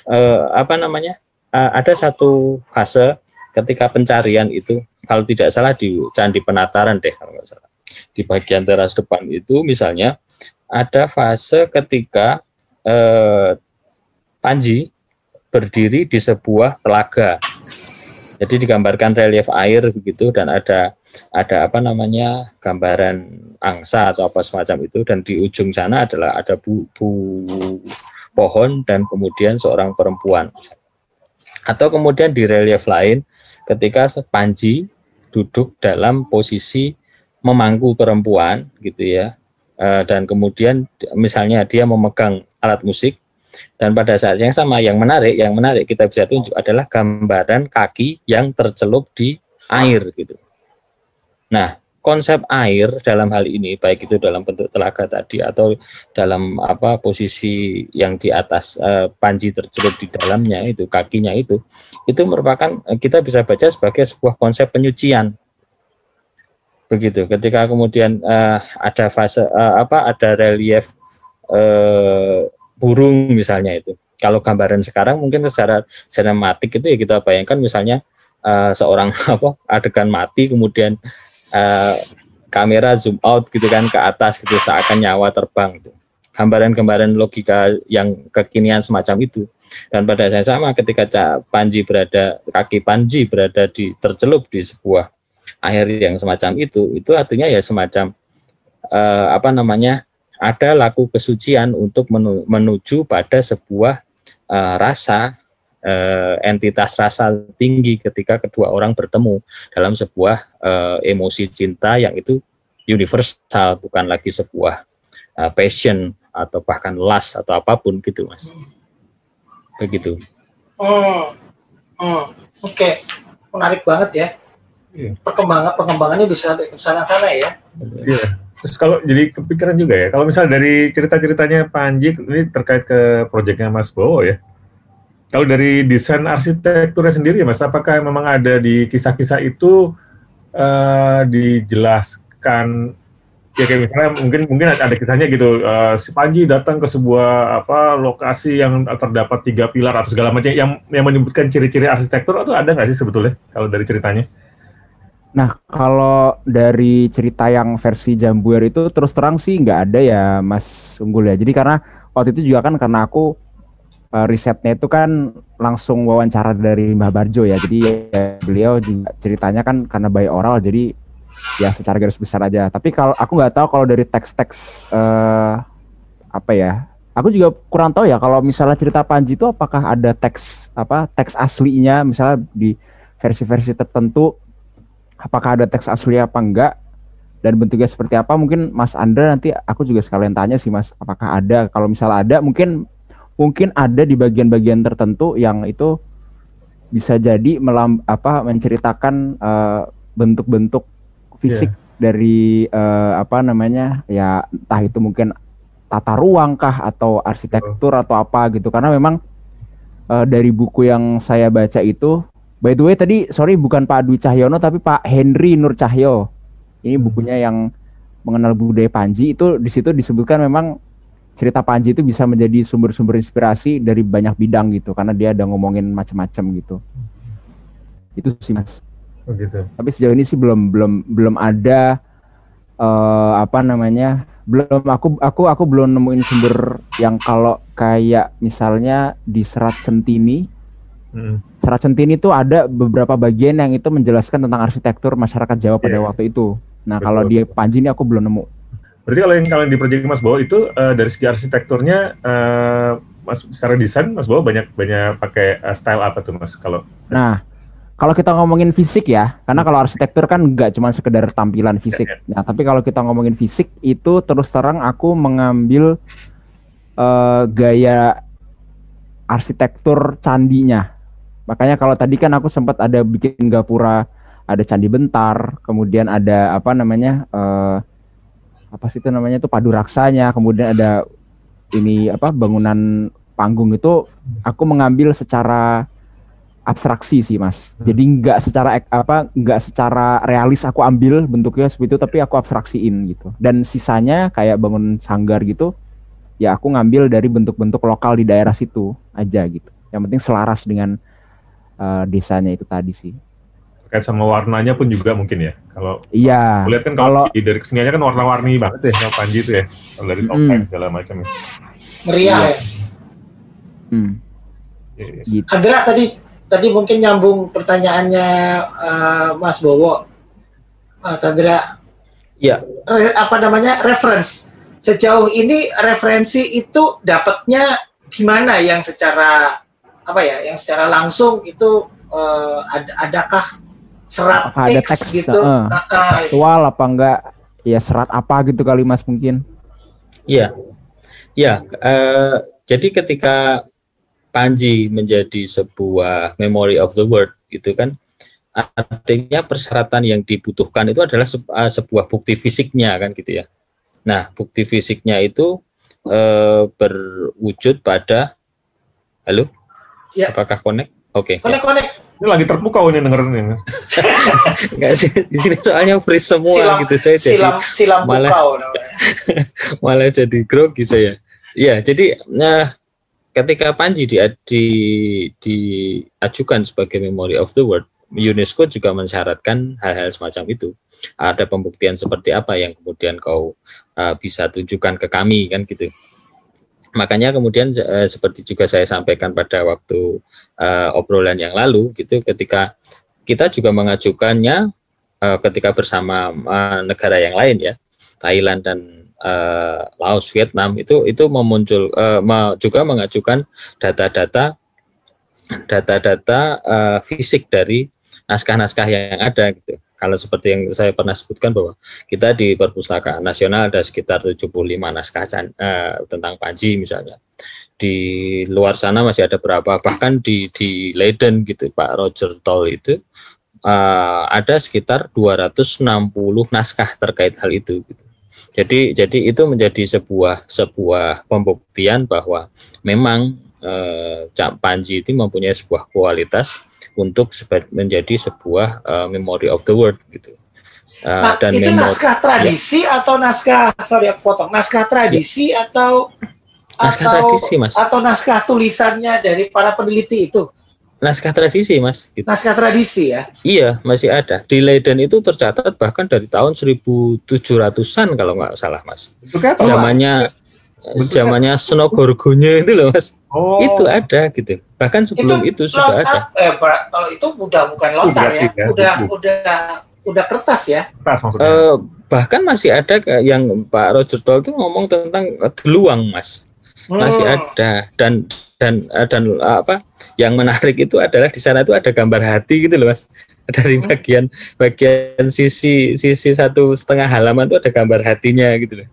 Uh, apa namanya? Uh, ada satu fase ketika pencarian itu kalau tidak salah di candi penataran deh kalau nggak salah. Di bagian teras depan itu misalnya ada fase ketika eh, Panji berdiri di sebuah telaga. Jadi digambarkan relief air begitu dan ada ada apa namanya gambaran angsa atau apa semacam itu dan di ujung sana adalah ada bu, bu pohon dan kemudian seorang perempuan. Atau kemudian di relief lain ketika Panji duduk dalam posisi memangku perempuan gitu ya eh, dan kemudian misalnya dia memegang alat musik dan pada saat yang sama yang menarik, yang menarik kita bisa tunjuk adalah gambaran kaki yang tercelup di air gitu. Nah, konsep air dalam hal ini baik itu dalam bentuk telaga tadi atau dalam apa posisi yang di atas uh, panji tercelup di dalamnya itu kakinya itu itu merupakan uh, kita bisa baca sebagai sebuah konsep penyucian begitu ketika kemudian uh, ada fase apa ada relief burung misalnya itu. Kalau gambaran sekarang mungkin secara sinematik itu ya kita bayangkan misalnya uh, seorang apa adegan mati kemudian uh, kamera zoom out gitu kan ke atas gitu seakan nyawa terbang itu. Gambaran-gambaran logika yang kekinian semacam itu. Dan pada saat sama ketika Panji berada kaki Panji berada di tercelup di sebuah air yang semacam itu, itu artinya ya semacam uh, apa namanya ada laku kesucian untuk menuju pada sebuah uh, rasa uh, entitas rasa tinggi ketika kedua orang bertemu dalam sebuah uh, emosi cinta yang itu universal bukan lagi sebuah uh, passion atau bahkan lust atau apa pun gitu mas begitu oh, oh oke okay. menarik banget ya iya. perkembangan pengembangannya bisa ke sana-sana ya yeah. Terus kalau jadi kepikiran juga ya, kalau misalnya dari cerita-ceritanya Panji ini terkait ke proyeknya Mas Bowo ya. Kalau dari desain arsitekturnya sendiri ya Mas, apakah memang ada di kisah-kisah itu uh, dijelaskan ya kayak misalnya mungkin mungkin ada kisahnya gitu uh, si Panji datang ke sebuah apa lokasi yang terdapat tiga pilar atau segala macam yang yang menyebutkan ciri-ciri arsitektur atau ada nggak sih sebetulnya kalau dari ceritanya? Nah, kalau dari cerita yang versi Jambuer itu terus terang sih nggak ada ya Mas Unggul ya. Jadi karena waktu itu juga kan karena aku uh, risetnya itu kan langsung wawancara dari Mbah Barjo ya. Jadi ya, beliau juga ceritanya kan karena by oral jadi ya secara garis besar aja. Tapi kalau aku nggak tahu kalau dari teks-teks uh, apa ya. Aku juga kurang tahu ya kalau misalnya cerita Panji itu apakah ada teks apa teks aslinya misalnya di versi-versi tertentu apakah ada teks asli apa enggak dan bentuknya seperti apa mungkin Mas Andra nanti aku juga sekalian tanya sih Mas apakah ada? Kalau misalnya ada mungkin mungkin ada di bagian-bagian tertentu yang itu bisa jadi melam apa menceritakan eh, bentuk-bentuk fisik yeah. dari uh, apa namanya ya entah itu mungkin tata ruang kah atau arsitektur atau apa gitu. Karena memang eh, dari buku yang saya baca itu by the way tadi sorry bukan Pak Dwi Cahyono tapi Pak Henry Nur Cahyo. Ini bukunya yang mengenal budaya Panji. Itu di situ disebutkan memang cerita Panji itu bisa menjadi sumber-sumber inspirasi dari banyak bidang gitu karena dia ada ngomongin macam-macam gitu. Itu sih mas. Oh gitu. tapi sejauh ini sih belum belum belum ada eh apa namanya belum aku aku aku belum nemuin sumber yang kalau kayak misalnya di serat centini Mm. Serat centini itu ada beberapa bagian yang itu menjelaskan tentang arsitektur masyarakat Jawa pada Iya. waktu itu nah Betul. kalau di Panji ini aku belum nemu Berarti kalau yang kalian di Project Mas Bowo itu eh, dari segi arsitekturnya eh, Mas secara desain Mas Bowo banyak banyak pakai eh, style apa tuh Mas kalau Nah, kalau kita ngomongin fisik ya, karena kalau arsitektur kan nggak cuma sekedar tampilan fisik. Ya, Nah, tapi kalau kita ngomongin fisik itu terus terang aku mengambil eh, gaya arsitektur candinya. Makanya kalau tadi kan aku sempat ada bikin gapura, ada candi bentar, kemudian ada apa namanya eh, apa sih itu namanya itu padu raksanya, kemudian ada ini apa bangunan panggung itu aku mengambil secara abstraksi sih mas. Jadi nggak secara apa nggak secara realis aku ambil bentuknya seperti itu, tapi aku abstraksiin gitu. Dan sisanya kayak bangun sanggar gitu, ya aku ngambil dari bentuk-bentuk lokal di daerah situ aja gitu. Yang penting selaras dengan eh, desanya itu tadi sih. terkait sama warnanya pun juga mungkin ya. Kalau Iya. lihat kan kalau Kalau di- dari keseniannya kan warna-warni banget ya sama Panji itu ya. Kalau dari Mm. topeng segala macam ya. Meriah ya. hmm, Iya, iya. gitu. Andra tadi tadi mungkin nyambung pertanyaannya eh, Mas Bowo. Mas Andra, Ya, re- apa namanya reference sejauh ini referensi itu dapatnya di mana yang secara apa ya yang secara langsung itu eh, ad- adakah serat Apakah ada teks, teks? gitu ah, Aktual apa enggak? Ya serat apa gitu kali mas mungkin? Iya, ya. eh, jadi ketika Panji menjadi sebuah memory of the world, itu kan artinya persyaratan yang dibutuhkan itu adalah se- sebuah bukti fisiknya kan gitu ya. Nah, bukti fisiknya itu eh, berwujud pada, halo, Ya. apakah connect? Oke, konek konek Ini lagi terpukau ini dengerin ini. enggak sih di sini soalnya free semua silam gitu saya jadi silam silam malah- malah jadi grogi saya. Ya, jadi nah ketika Panji di, di, diajukan sebagai Memory of the World, UNESCO juga mensyaratkan hal-hal semacam itu. Ada pembuktian seperti apa yang kemudian kau uh, bisa tunjukkan ke kami kan gitu. Makanya kemudian eh, seperti juga saya sampaikan pada waktu eh, obrolan yang lalu gitu ketika kita juga mengajukannya eh, ketika bersama negara yang lain ya Thailand dan Laos, Vietnam itu itu memuncul me- juga mengajukan data-data data-data fisik dari naskah-naskah yang ada gitu. Kalau seperti yang saya pernah sebutkan bahwa kita di Perpustakaan Nasional ada sekitar 75 naskah eh, tentang Panji misalnya. Di luar sana masih ada berapa bahkan di di Leiden gitu Pak Roger Toll itu eh, ada sekitar 260 naskah terkait hal itu gitu. Jadi jadi itu menjadi sebuah sebuah pembuktian bahwa memang eh, Cak Panji itu mempunyai sebuah kualitas untuk menjadi sebuah eh, memory of the world gitu. Eh, Nah, itu memori- naskah tradisi atau naskah sorry aku potong naskah tradisi atau naskah atau tradisi mas, atau naskah tulisannya dari para peneliti itu naskah tradisi mas. Gitu. naskah tradisi ya Iya masih ada di Leiden itu tercatat bahkan dari tahun 1700-an kalau nggak salah mas. Kayak apa? Zamannya zamannya Senogorgonya itu loh mas. Oh, Itu ada gitu. Bahkan sebelum itu, sudah ada. eh kalau itu udah bukan lontar ya, ya, udah buku. udah udah kertas ya kertas maksudnya. Eh, bahkan masih ada yang Pak Roger Toll itu ngomong tentang eh, deluang mas. Masih Hmm. ada dan dan eh, dan eh, apa yang menarik itu adalah di sana itu ada gambar hati gitu loh mas dari Hmm. bagian bagian sisi sisi satu setengah halaman itu ada gambar hatinya gitu loh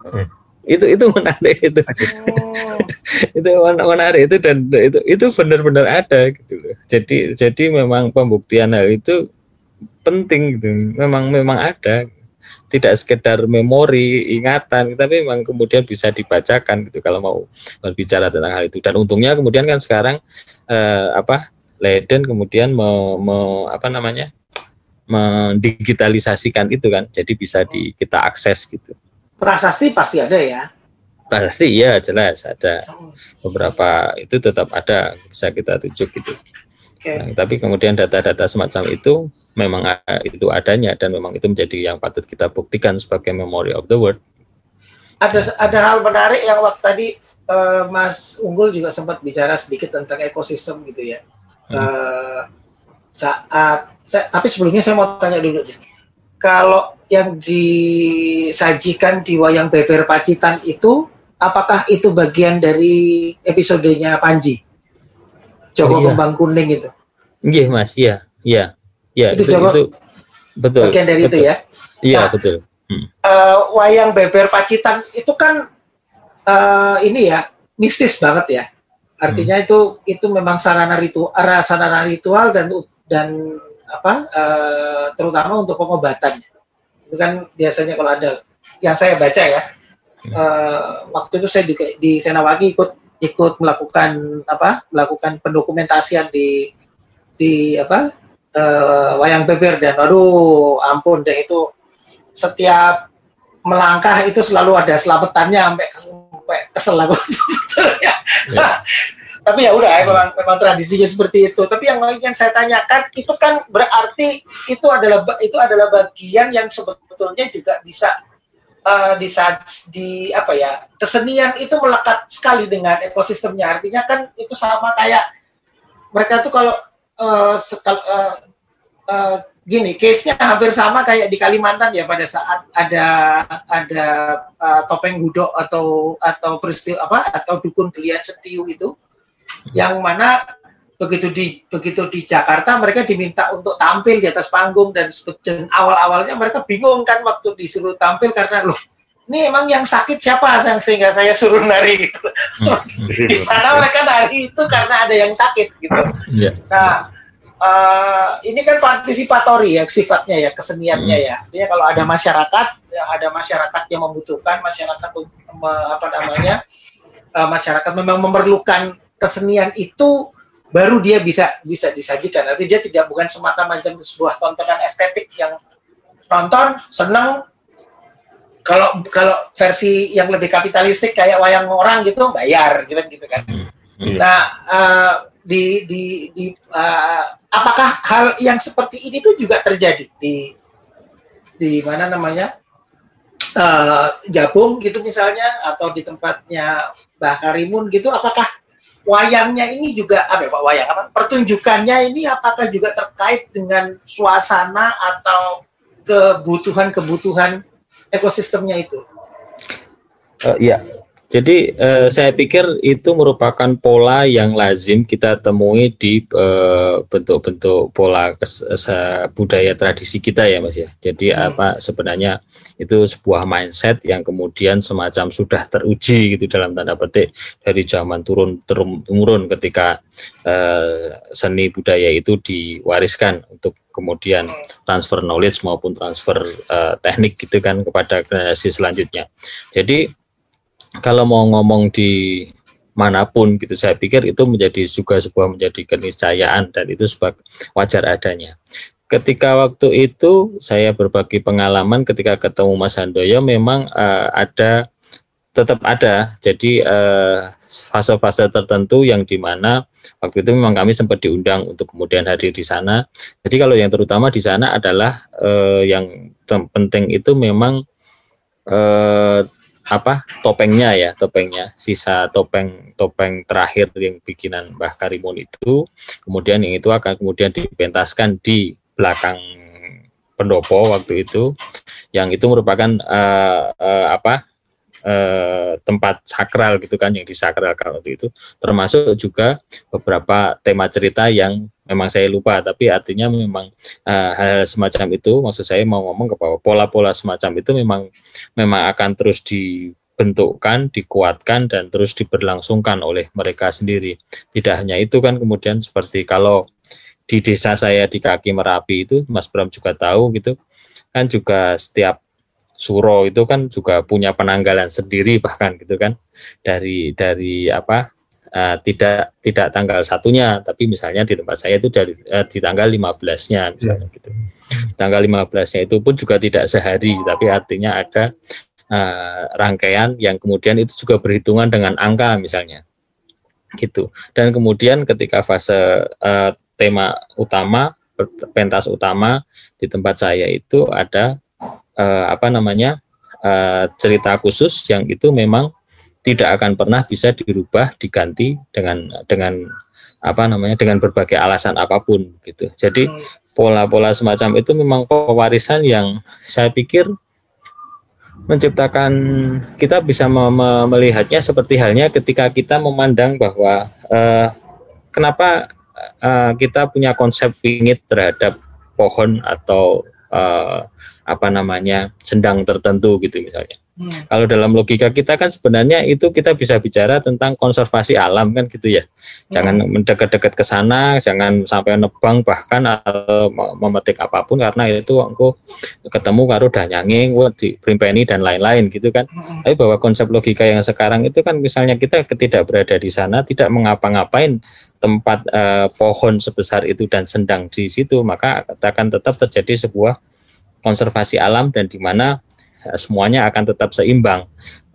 Hmm. Itu itu menarik itu. Oh. itu men- menarik itu dan itu itu benar-benar ada gitu loh. Jadi jadi memang pembuktian hal itu penting gitu. Memang memang ada. Tidak sekedar memori ingatan tapi memang kemudian bisa dibacakan gitu kalau mau berbicara tentang hal itu. Dan untungnya kemudian kan sekarang eh, apa Leiden kemudian me, me, apa namanya mendigitalisasikan itu kan. Jadi bisa di kita akses gitu prasasti pasti ada ya pasti ya jelas ada beberapa itu tetap ada bisa kita tunjuk gitu Oke. Nah, tapi kemudian data-data semacam itu memang itu adanya dan memang itu menjadi yang patut kita buktikan sebagai memory of the world. ada ada hal menarik yang waktu tadi eh, Mas Unggul juga sempat bicara sedikit tentang ekosistem gitu ya. Eh, saat saya, tapi sebelumnya saya mau tanya dulu. Kalau yang disajikan di wayang beber Pacitan itu apakah itu bagian dari episodenya Panji? Joko Oh, iya. Kembang Kuning itu. Iya mas, iya, iya, iya Itu itu, Joko- itu betul. Bagian dari itu betul. ya. Iya Nah, betul. eh, wayang beber Pacitan itu kan eh, ini ya mistis banget ya. Artinya itu itu memang sarana ritual, sarana ritual dan dan apa eh, terutama untuk pengobatan. Itu kan biasanya kalau ada yang saya baca ya. eh, waktu itu saya juga di Senawagi ikut ikut melakukan apa melakukan pendokumentasian di di apa eh, wayang beber dan aduh ampun deh itu setiap melangkah itu selalu ada selamatannya sampai sampai kesel aku sebetulnya. Ya. Tapi ya udah, memang, memang tradisinya seperti itu. Tapi yang ingin saya tanyakan itu kan berarti itu adalah itu adalah bagian yang sebetulnya juga bisa eh, di saat di apa ya kesenian itu melekat sekali dengan ekosistemnya. Artinya kan itu sama kayak mereka tuh kalau eh, sekal- eh, eh, gini, case-nya hampir sama kayak di Kalimantan ya pada saat ada ada uh, topeng hudok atau atau peristiwa apa atau dukun belian setiu itu yang mana begitu di begitu di Jakarta mereka diminta untuk tampil di atas panggung dan, dan awal-awalnya mereka bingung kan waktu disuruh tampil karena loh ini emang yang sakit siapa yang sehingga saya suruh nari gitu. di sana mereka nari itu karena ada yang sakit gitu. Iya. Nah, eh, ini kan partisipatori ya sifatnya ya keseniannya ya. Artinya kalau ada masyarakat, ya ada masyarakat yang membutuhkan, masyarakat apa namanya, eh, masyarakat memang memerlukan kesenian itu baru dia bisa bisa disajikan. Nanti dia tidak bukan semata macam sebuah tontonan estetik yang nonton seneng. Kalau kalau versi yang lebih kapitalistik kayak wayang orang gitu bayar gitu gitu kan. Nah, eh, di di di eh, apakah hal yang seperti ini tuh juga terjadi di di mana namanya eh Jabung gitu misalnya atau di tempatnya Mbah Karimun gitu apakah wayangnya ini juga apa ya wayang apa pertunjukannya ini apakah juga terkait dengan suasana atau kebutuhan-kebutuhan ekosistemnya itu Eh, Iya. Jadi eh, saya pikir itu merupakan pola yang lazim kita temui di eh, bentuk-bentuk pola kes- se- budaya tradisi kita ya Mas ya. Jadi Hmm. apa sebenarnya itu sebuah mindset yang kemudian semacam sudah teruji gitu dalam tanda petik dari zaman turun turun temurun ketika eh, seni budaya itu diwariskan untuk kemudian transfer knowledge maupun transfer eh, teknik gitu kan kepada generasi selanjutnya. Jadi kalau mau ngomong di mana pun gitu saya pikir itu menjadi juga sebuah menjadi keniscayaan dan itu sebagai wajar adanya. Ketika waktu itu saya berbagi pengalaman ketika ketemu Mas Handoyo memang eh, ada tetap ada jadi eh, fase-fase tertentu yang di mana waktu itu memang kami sempat diundang untuk kemudian hadir di sana. Jadi kalau yang terutama di sana adalah eh, yang penting itu memang eh, apa topengnya ya topengnya. Sisa topeng topeng terakhir yang bikinan Mbah Karimun itu kemudian yang itu akan kemudian dipentaskan di belakang pendopo waktu itu. Yang itu merupakan eh, eh, apa eh, tempat sakral gitu kan yang disakralkan waktu itu termasuk juga beberapa tema cerita yang memang saya lupa tapi artinya memang eh, hal semacam itu maksud saya mau ngomong ke bahwa pola-pola semacam itu memang memang akan terus dibentukkan, dikuatkan dan terus diberlangsungkan oleh mereka sendiri. Tidak hanya itu kan kemudian seperti kalau di desa saya di kaki Merapi itu Mas Bram juga tahu gitu kan juga setiap Suro itu kan juga punya penanggalan sendiri bahkan gitu kan dari dari apa uh, tidak tidak tanggal satunya tapi misalnya di tempat saya itu dari uh, di tanggal 15-nya misalnya Ya. gitu. Tanggal 15-nya itu pun juga tidak sehari tapi artinya ada uh, rangkaian yang kemudian itu juga berhitungan dengan angka misalnya gitu. Dan kemudian ketika fase uh, tema utama pentas utama di tempat saya itu ada uh, apa namanya uh, cerita khusus yang itu memang tidak akan pernah bisa dirubah diganti dengan dengan apa namanya dengan berbagai alasan apa pun gitu. Jadi pola-pola semacam itu memang pewarisan yang saya pikir menciptakan kita bisa me- me- melihatnya seperti halnya ketika kita memandang bahwa eh, kenapa eh, kita punya konsep wingit terhadap pohon atau eh, apa namanya sendang tertentu gitu misalnya. Hmm. Kalau dalam logika kita kan sebenarnya itu kita bisa bicara tentang konservasi alam kan gitu ya. Jangan mendekat-dekat ke sana, jangan sampai nebang bahkan atau me- memetik apa pun karena itu engko ketemu karo danyanging, di primpeni dan lain-lain gitu kan. Hmm. Tapi bahwa konsep logika yang sekarang itu kan misalnya kita tidak berada di sana, tidak mengapa-ngapain tempat eh, pohon sebesar itu dan sendang di situ, maka akan tetap terjadi sebuah konservasi alam dan di mana eh, semuanya akan tetap seimbang.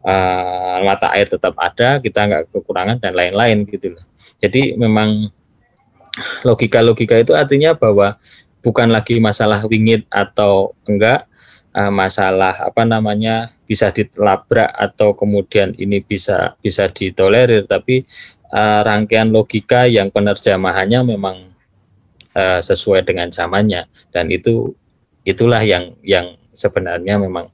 Eh, mata air tetap ada, kita nggak kekurangan dan lain-lain gitu loh. Jadi memang logika-logika itu artinya bahwa bukan lagi masalah wingit atau enggak, eh, masalah apa namanya bisa dilabrak atau kemudian ini bisa bisa ditolerir, tapi eh, rangkaian logika yang penerjemahannya memang eh, sesuai dengan zamannya dan itu itulah yang yang sebenarnya memang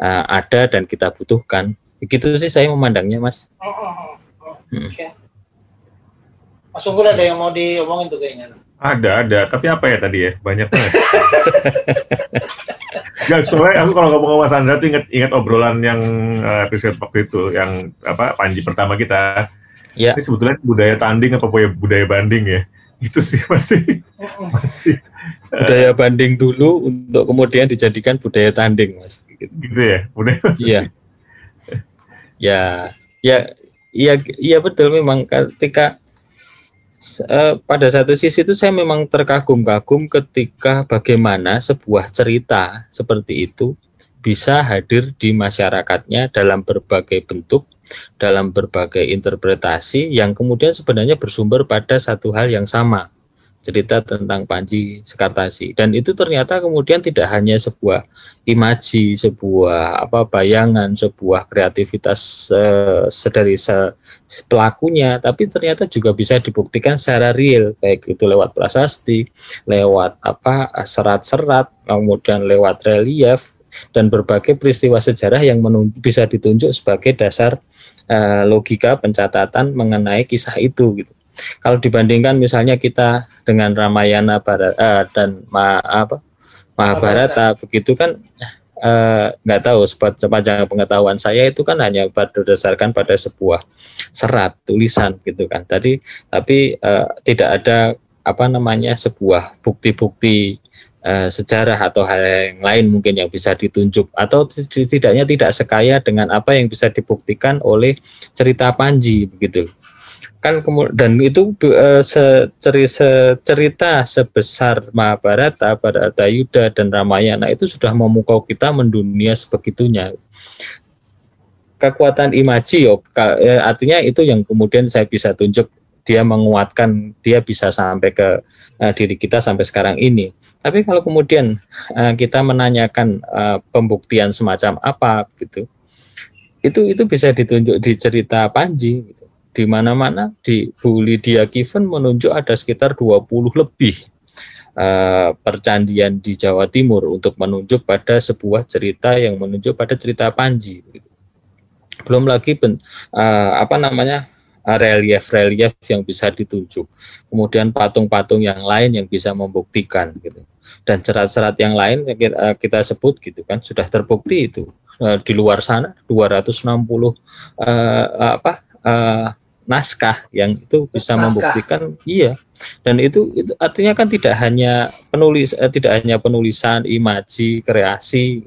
eh, ada dan kita butuhkan. Begitu sih saya memandangnya, Mas. Hmm, hmm, hmm. Hmm. Oke. Mas Unggul ada yang mau diomongin tuh kayaknya. Ada, ada. Tapi apa ya tadi ya? Banyak banget. Gak, soalnya aku kalau ngomong sama Mas Andra tuh inget, inget obrolan yang eh, episode waktu itu, yang apa Panji pertama kita. Ya. Ini sebetulnya budaya tanding apa budaya, budaya banding ya? Itu sih masih masih Budaya banding dulu untuk kemudian dijadikan budaya tanding, Mas. Gitu. gitu ya. Budaya Iya. ya, ya, iya, iya betul memang ketika eh, pada satu sisi itu saya memang terkagum-kagum ketika bagaimana sebuah cerita seperti itu bisa hadir di masyarakatnya dalam berbagai bentuk, dalam berbagai interpretasi yang kemudian sebenarnya bersumber pada satu hal yang sama cerita tentang Panji Sekartasi dan itu ternyata kemudian tidak hanya sebuah imaji, sebuah apa bayangan, sebuah kreativitas eh, dari se- pelakunya, tapi ternyata juga bisa dibuktikan secara real, baik itu lewat prasasti, lewat apa serat-serat, kemudian lewat relief dan berbagai peristiwa sejarah yang bisa ditunjuk sebagai dasar eh, logika pencatatan mengenai kisah itu gitu. Kalau dibandingkan misalnya kita dengan Ramayana Bara- eh, dan ma, apa Mahabharata begitu kan eh, nggak tahu sepa- sepanjang pengetahuan saya itu kan hanya berdasarkan pada sebuah serat tulisan gitu kan. Tadi tapi eh, tidak ada apa namanya sebuah bukti-bukti sejarah atau hal yang lain mungkin yang bisa ditunjuk. Atau setidaknya tidak sekaya dengan apa yang bisa dibuktikan oleh cerita Panji begitu kan dan itu eh, seceri- cerita sebesar Mahabharata, Bharata Yuda dan Ramayana itu sudah memukau kita mendunia sebegitunya. Kekuatan imaji yo, eh, artinya itu yang kemudian saya bisa tunjuk dia menguatkan dia bisa sampai ke eh, diri kita sampai sekarang ini. Tapi kalau kemudian eh, kita menanyakan eh, pembuktian semacam apa gitu, itu itu bisa ditunjuk di cerita Panji gitu di mana-mana di Bu Lydia Kiven menunjuk ada sekitar 20 lebih eh, percandian di Jawa Timur untuk menunjuk pada sebuah cerita yang menunjuk pada cerita Panji. Belum lagi ben- eh, apa namanya relief-relief yang bisa ditunjuk, kemudian patung-patung yang lain yang bisa membuktikan gitu, dan serat-serat yang lain yang kita, eh, kita sebut gitu kan sudah terbukti itu. Eh, di luar sana 260 eh, apa eh, naskah yang itu bisa Naskah. membuktikan iya. Dan itu itu artinya kan tidak hanya penulis eh, tidak hanya penulisan imaji kreasi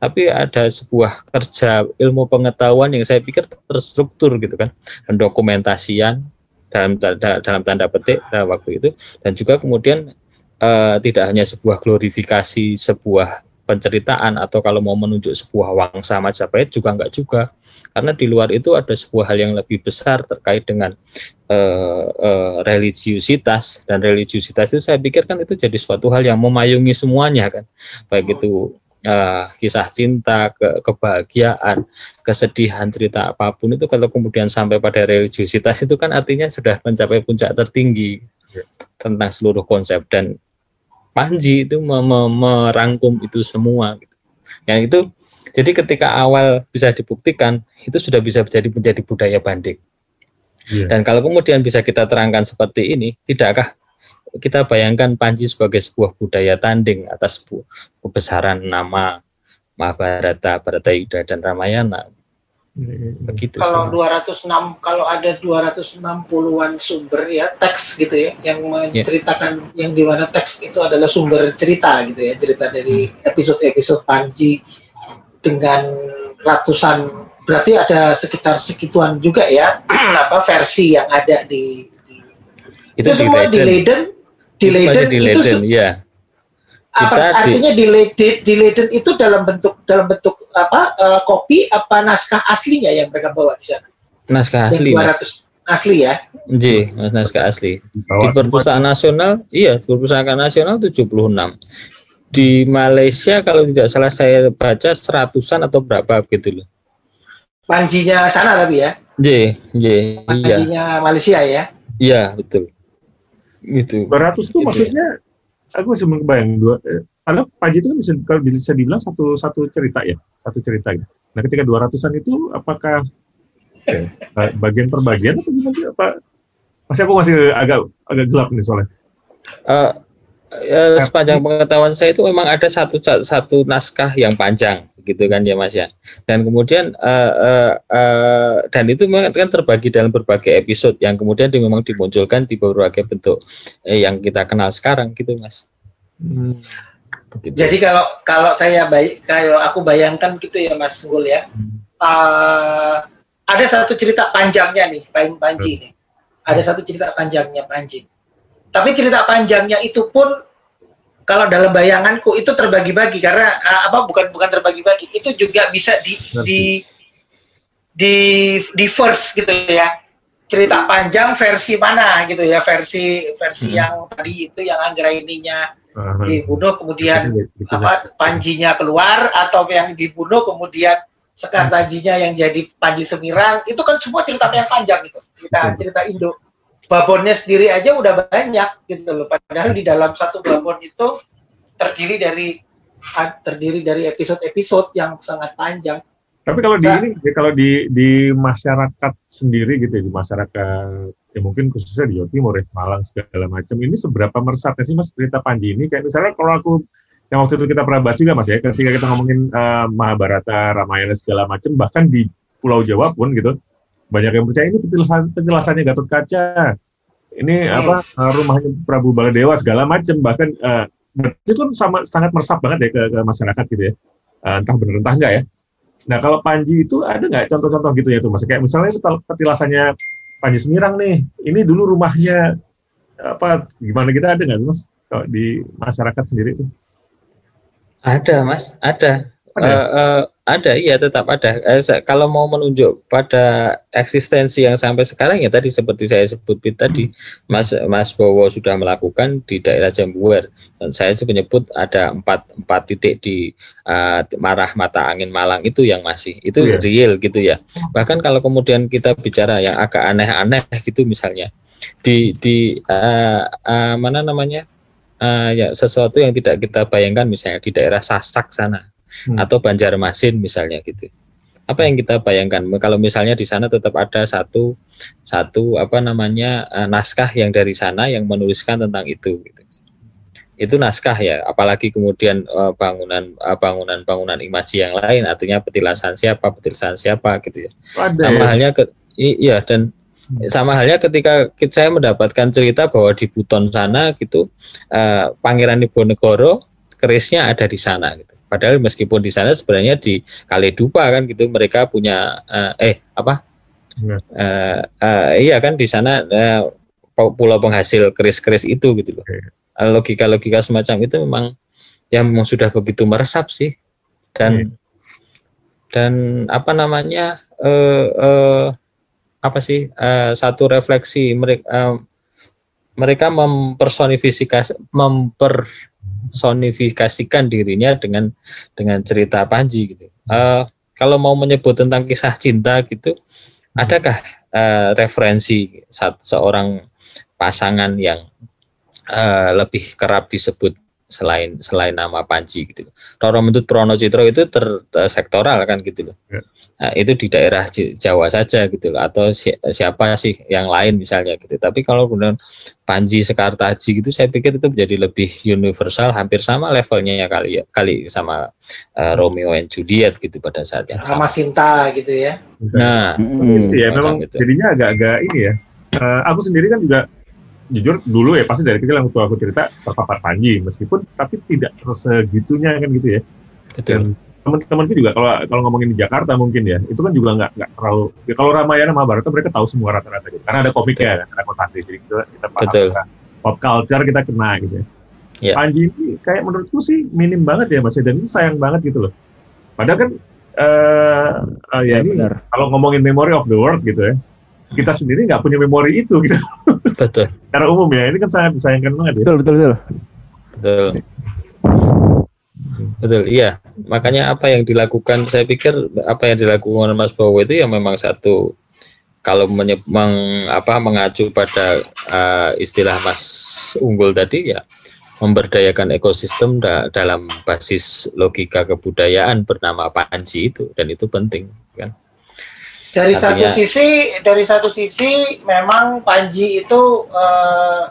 tapi ada sebuah kerja ilmu pengetahuan yang saya pikir terstruktur gitu kan, pendokumentasian dalam tanda, dalam tanda petik pada waktu itu. Dan juga kemudian eh, tidak hanya sebuah glorifikasi sebuah penceritaan atau kalau mau menunjuk sebuah wangsa Majapahit juga enggak juga. Karena di luar itu ada sebuah hal yang lebih besar terkait dengan uh, uh, religiusitas. Dan religiusitas itu saya pikir kan itu jadi suatu hal yang memayungi semuanya kan. Baik itu uh, kisah cinta ke kebahagiaan kesedihan cerita apa pun itu kalau kemudian sampai pada religiusitas itu kan artinya sudah mencapai puncak tertinggi tentang seluruh konsep. Dan Panji itu merangkum itu semua gitu. Yang itu jadi ketika awal bisa dibuktikan itu sudah bisa menjadi menjadi budaya banding. Yeah. Dan kalau kemudian bisa kita terangkan seperti ini, tidakkah kita bayangkan Panji sebagai sebuah budaya tanding atas kebesaran nama Mahabharata, Bharatayuda dan Ramayana. Begitu. Kalau 206 kalau ada 260-an sumber ya teks gitu ya yang menceritakan yeah. yang di mana teks itu adalah sumber cerita gitu ya, cerita dari hmm. episode-episode Panji dengan ratusan berarti ada sekitar segituan juga ya apa versi yang ada di, di itu, itu semua di Leiden di Leiden itu, itu ya apa kita artinya di, di, di Leiden itu dalam bentuk dalam bentuk apa uh, kopi apa naskah aslinya yang mereka bawa di sana? Naskah asli 200 mas. asli ya? Ji, naskah asli. Di perpustakaan nasional iya perpustakaan nasional 76 di Malaysia kalau tidak salah saya baca seratusan atau berapa gitu loh. Panjinya sana tapi ya? J, J, iya. panjinya iya. Malaysia ya? Iya betul. Gitu. 200 itu gitu maksudnya ya aku masih kebayang dua eh, karena Panji itu kan bisa kalau bisa dibilang satu satu cerita ya satu cerita gitu. Nah ketika dua ratusan itu apakah eh, bagian per bagian atau gimana apa masih aku masih agak agak gelap nih soalnya. Uh, ya, sepanjang pengetahuan saya itu memang ada satu satu naskah yang panjang gitu kan ya Mas ya. Dan kemudian uh, uh, uh, dan itu memang kan terbagi dalam berbagai episode yang kemudian di, memang dimunculkan di berbagai bentuk eh, yang kita kenal sekarang gitu Mas. Hmm. Jadi kalau kalau saya baik kalau aku bayangkan gitu ya Mas Gul ya. Uh, ada satu cerita panjangnya nih, Pain Panji ini. Ada satu cerita panjangnya Panji. Tapi cerita panjangnya itu pun kalau dalam bayanganku itu terbagi-bagi karena uh, apa bukan bukan terbagi-bagi itu juga bisa di di di di first gitu ya. Cerita panjang versi mana gitu ya versi versi hmm. yang tadi itu yang Anggraininya uh-huh. dibunuh kemudian apa Panjinya keluar atau yang dibunuh kemudian Sekar Tajinya yang jadi Panji Semirang itu kan semua cerita yang panjang gitu cerita cerita Indo babonnya sendiri aja udah banyak gitu loh. Padahal di dalam satu babon itu terdiri dari terdiri dari episode-episode yang sangat panjang. Tapi kalau di ini, kalau di di masyarakat sendiri gitu ya, di masyarakat ya mungkin khususnya di Jawa Timur ya, Malang segala macam, ini seberapa meresapnya sih mas cerita Panji ini? Kayak misalnya kalau aku yang waktu itu kita pernah bahas juga mas ya, ketika kita ngomongin uh, Mahabharata, Ramayana segala macam, bahkan di Pulau Jawa pun gitu, banyak yang percaya ini penjelasan penjelasannya Gatot Kaca. Ini hmm. apa eh, rumahnya Prabu Baladewa segala macam bahkan uh, itu kan sama sangat meresap banget ya ke, ke masyarakat gitu ya. Uh, entah benar entah enggak ya. Nah kalau Panji itu ada nggak contoh-contoh gitu ya tuh mas? Kayak misalnya itu petilasannya Panji Semirang nih ini dulu rumahnya apa gimana? Kita ada nggak mas? Kalau di masyarakat sendiri itu ada mas. Ada ada, uh, uh, ada iya tetap ada. Eh, kalau mau menunjuk pada eksistensi yang sampai sekarang ya tadi seperti saya sebut tadi, Mas Mas Bowo sudah melakukan di daerah Jambuwer. Dan saya menyebut ada empat empat titik di uh, marah mata angin Malang itu yang masih itu yeah. real gitu ya. Bahkan kalau kemudian kita bicara yang agak aneh-aneh gitu misalnya di di uh, uh, mana namanya uh, ya sesuatu yang tidak kita bayangkan misalnya di daerah Sasak sana hmm. atau Banjarmasin misalnya gitu. Apa yang kita bayangkan kalau misalnya di sana tetap ada satu satu apa namanya uh, naskah yang dari sana yang menuliskan tentang itu gitu. Itu naskah ya, apalagi kemudian uh, bangunan uh, bangunan bangunan imaji yang lain artinya petilasan siapa, petilasan siapa gitu ya. Sama ya? halnya ke iya dan hmm. sama halnya ketika saya mendapatkan cerita bahwa di Buton sana gitu uh, Pangeran Diponegoro kerisnya ada di sana gitu Padahal meskipun di sana sebenarnya di Kaledupa kan gitu mereka punya eh, eh apa? Ya. Eh, eh, iya kan di sana eh, pulau penghasil keris-keris itu gitu loh. Oke. Logika-logika semacam itu memang yang memang sudah begitu meresap sih dan dan apa namanya eh, eh, apa sih eh, satu refleksi mereka eh, mereka mempersonifikasi mempersonifikasikan dirinya dengan dengan cerita Panji gitu. Eh, kalau mau menyebut tentang kisah cinta gitu, adakah eh, referensi saat seorang pasangan yang eh, lebih kerap disebut selain selain nama Panji gitu. Roro Mentut Prono Citro itu ter, ter- sektoral kan gitu loh. Ya. Nah, itu di daerah Jawa saja gitu loh atau si- siapa sih yang lain misalnya gitu. Tapi kalau kemudian Panji Sekartaji gitu saya pikir itu menjadi lebih universal hampir sama levelnya ya kali ya kali sama uh, Romeo and Juliet gitu pada saat yang sama sama. Sinta gitu ya. Nah. Iya semacam memang itu. jadinya agak-agak ini ya. Eh, aku sendiri kan juga jujur dulu ya pasti dari kecil yang waktu aku cerita terpapar Panji meskipun tapi tidak segitunya kan gitu ya. betul. Dan teman-temanku juga kalau kalau ngomongin di Jakarta mungkin ya itu kan juga nggak nggak terlalu ya kalau Ramayana Mahabharata mereka tahu semua rata-rata gitu karena ada komiknya kan ada kotasi jadi kita kita paham Betul. kita, pop culture kita kena gitu ya. Ya. Panji ini kayak menurutku sih minim banget ya Mas dan ini sayang banget gitu loh. Padahal kan eh eh, ya Ya, ini benar. kalau ngomongin memory of the world gitu ya kita sendiri nggak punya memori itu gitu Betul. secara umum ya ini kan sangat disayangkan banget ya Betul, betul, betul. Betul. Betul, iya. Makanya apa yang dilakukan, saya pikir apa yang dilakukan Mas Bowo itu ya memang satu kalau menye- meng- apa, mengacu pada uh, istilah Mas Unggul tadi ya memberdayakan ekosistem da- dalam basis logika kebudayaan bernama Panji itu dan itu penting kan. Dari satu Artinya- sisi, dari satu sisi memang Panji itu eh,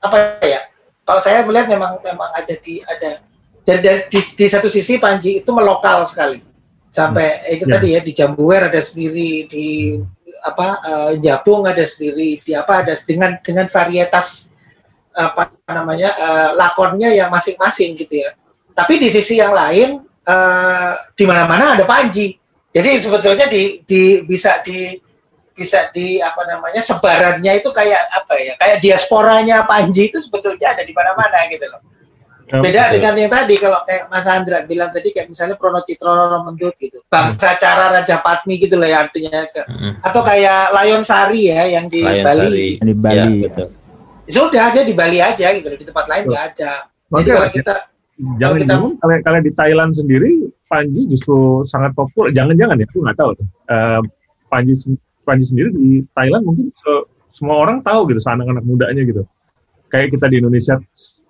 apa ya? Kalau saya melihat memang memang ada di ada dari, dari di, di satu sisi Panji itu melokal sekali. Sampai itu Ya. tadi ya di Jambuwer ada sendiri di apa eh, Jabung ada sendiri di apa ada dengan dengan varietas apa namanya eh, lakonnya yang masing-masing gitu ya. Tapi di sisi yang lain eh, di mana-mana ada Panji. Jadi sebetulnya di, di bisa di bisa di apa namanya sebarannya itu kayak apa ya kayak diasporanya Panji itu sebetulnya ada di mana-mana gitu loh. Beda Betul. dengan yang tadi kalau kayak Mas Andra bilang tadi kayak misalnya Prono Citro Roro Mendut gitu. Bangsa cara Raja Patmi gitu lah ya artinya. Mm-mm. Atau kayak Layon Sari ya yang di Layan Bali. Sari. Yang di Bali, Ya, ya. betul. Sudah dia di Bali aja gitu loh. Di tempat lain nggak ada. Jadi kalau kita jangan kita- jangan kalau kalau di Thailand sendiri Panji justru sangat populer. Jangan-jangan ya aku nggak tahu tuh. Eh, Panji Panji sendiri di Thailand mungkin se- semua orang tahu gitu anak-anak mudanya gitu. Kayak kita di Indonesia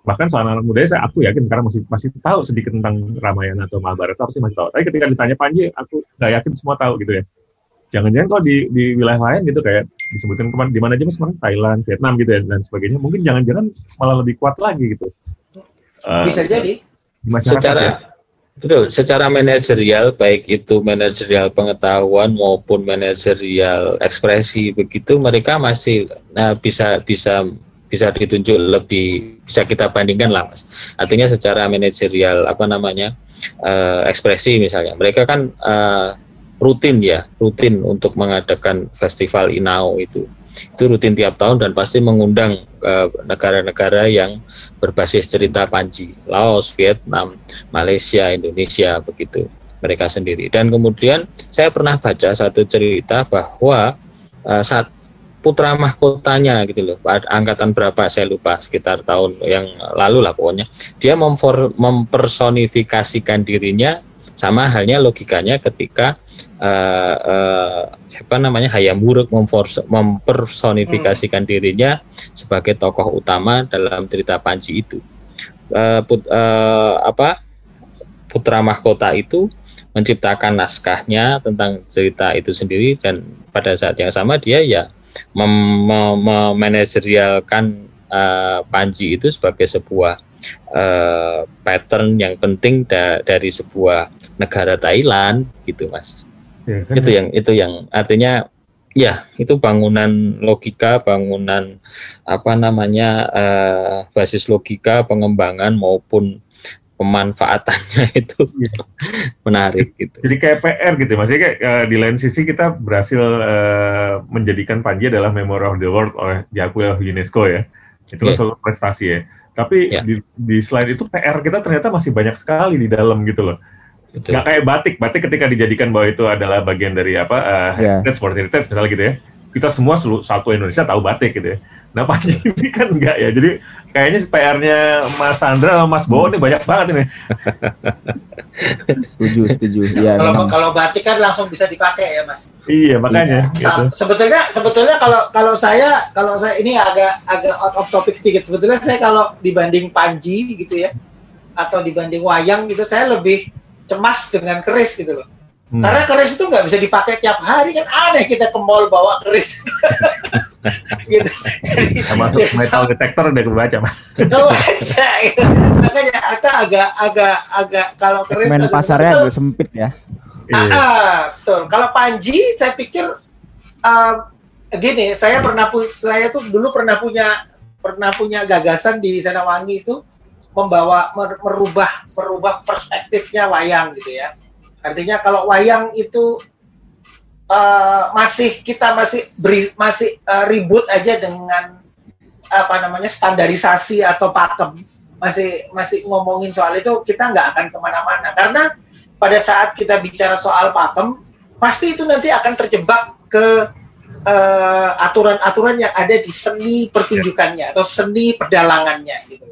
bahkan anak-anak muda saya aku yakin sekarang masih masih tahu sedikit tentang Ramayana atau Mahabharata pasti masih tahu. Tapi ketika ditanya Panji aku nggak yakin semua tahu gitu ya. Jangan-jangan kalau di di wilayah lain gitu kayak disebutkan ke mana di mana aja mas kemarin Thailand Vietnam gitu ya dan sebagainya. Mungkin jangan-jangan malah lebih kuat lagi gitu. Eh, bisa jadi. di masyarakat secara ya. Betul secara manajerial baik itu manajerial pengetahuan maupun manajerial ekspresi begitu mereka masih nah, bisa bisa bisa ditunjuk lebih bisa kita bandingkan lah mas. Artinya secara manajerial apa namanya eh, ekspresi misalnya. Mereka kan eh, rutin ya rutin untuk mengadakan festival Inao itu itu rutin tiap tahun dan pasti mengundang eh, negara-negara yang berbasis cerita Panji. Laos Vietnam Malaysia, Indonesia begitu. Mereka sendiri. Dan kemudian saya pernah baca satu cerita bahwa eh, saat putra mahkotanya gitu loh, angkatan berapa saya lupa sekitar tahun yang lalu lah pokoknya, dia mempersonifikasikan dirinya sama halnya logikanya ketika eh, eh, siapa namanya Hayam Wuruk mempersonifikasikan dirinya sebagai tokoh utama dalam cerita Panji itu. Eh, put- eh, apa putra mahkota itu menciptakan naskahnya tentang cerita itu sendiri dan pada saat yang sama dia ya mem- mem- memanajerialkan eh, Panji itu sebagai sebuah eh, pattern yang penting da- dari sebuah negara Thailand gitu mas Ya, kan itu yang itu yang artinya ya itu bangunan logika bangunan apa namanya eh, basis logika pengembangan maupun pemanfaatannya itu menarik gitu. Jadi kayak PR gitu, maksudnya kayak eh, di lain sisi kita berhasil eh, menjadikan Panji adalah Memory of the World oleh diakui oleh UNESCO ya. Itu kan Iya. suatu prestasi ya. Tapi Iya. di, di slide itu PR kita ternyata masih banyak sekali di dalam gitu loh. Betul. Nggak kayak batik, batik ketika dijadikan bahwa itu adalah bagian dari apa eh, Iya. heritage, world heritage misalnya gitu ya. Kita semua selu- satu Indonesia tahu batik gitu ya. Nah Panji ini kan enggak ya. Jadi kayaknya PR-nya Mas Sandra sama Mas Bowo ini banyak banget ini. Setuju, setuju. Iya, kalau memang. kalau batik kan langsung bisa dipakai ya mas. Iya makanya. gitu. Sa- sebetulnya sebetulnya kalau kalau saya kalau saya ini agak agak out of topic sedikit sebetulnya saya kalau dibanding Panji gitu ya atau dibanding wayang gitu saya lebih cemas dengan keris gitu loh Hmm. karena keris itu nggak bisa dipakai tiap hari kan aneh kita ke mall bawa keris gitu Jadi, Sama ya, metal detector udah kebaca Mas. kalau aja gitu. makanya agak agak agak agak kalau keris agak- pasarnya agak sempit ya. Ah, Iya. ah, betul. Kalau Panji, saya pikir um, gini, saya pernah pu- saya tuh dulu pernah punya pernah punya gagasan di Senawangi itu membawa mer- merubah merubah perspektifnya wayang gitu ya. Artinya kalau wayang itu uh, masih kita masih beri, masih uh, ribut aja dengan apa namanya standarisasi atau pakem. Masih masih ngomongin soal itu kita nggak akan ke mana-mana. Karena pada saat kita bicara soal pakem pasti itu nanti akan terjebak ke eh, aturan-aturan yang ada di seni pertunjukannya atau seni pedalangannya gitu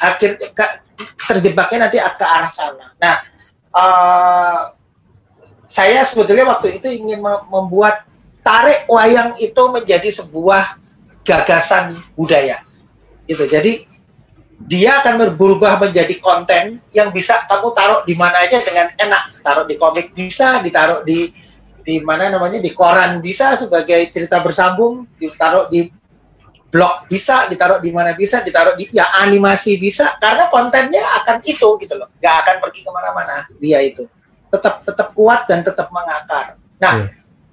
akhir terjebaknya nanti ke arah sana. Nah eh, saya sebetulnya waktu itu ingin mem- membuat tarik wayang itu menjadi sebuah gagasan budaya. Gitu jadi dia akan berubah menjadi konten yang bisa kamu taruh di mana aja dengan enak. Taruh di komik bisa ditaruh di di mana namanya di koran bisa sebagai cerita bersambung ditaruh di blog bisa ditaruh di mana bisa ditaruh di ya animasi bisa karena kontennya akan itu gitu loh. Nggak akan pergi ke mana-mana dia itu. Tetap tetap kuat dan tetap mengakar. Nah Iya.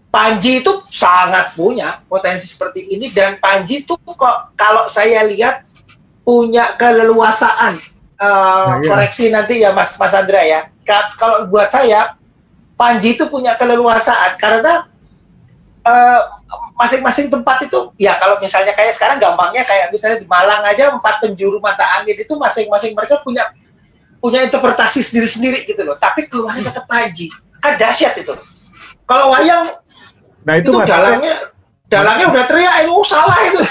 Panji itu sangat punya potensi seperti ini dan Panji itu kok kalau saya lihat punya keleluasaan. Uh, Nah, iya. koreksi nanti ya Mas Mas Andra ya. Ka- kalau buat saya Panji itu punya keleluasaan karena eh, masing-masing tempat itu ya kalau misalnya kayak sekarang gampangnya kayak misalnya di Malang aja empat penjuru mata angin itu masing-masing mereka punya punya interpretasi sendiri-sendiri gitu loh. Tapi keluarnya tetap Panji kan dahsyat itu. Kalau wayang Nah itu, itu, mas, dalangnya udah teriak itu oh, salah itu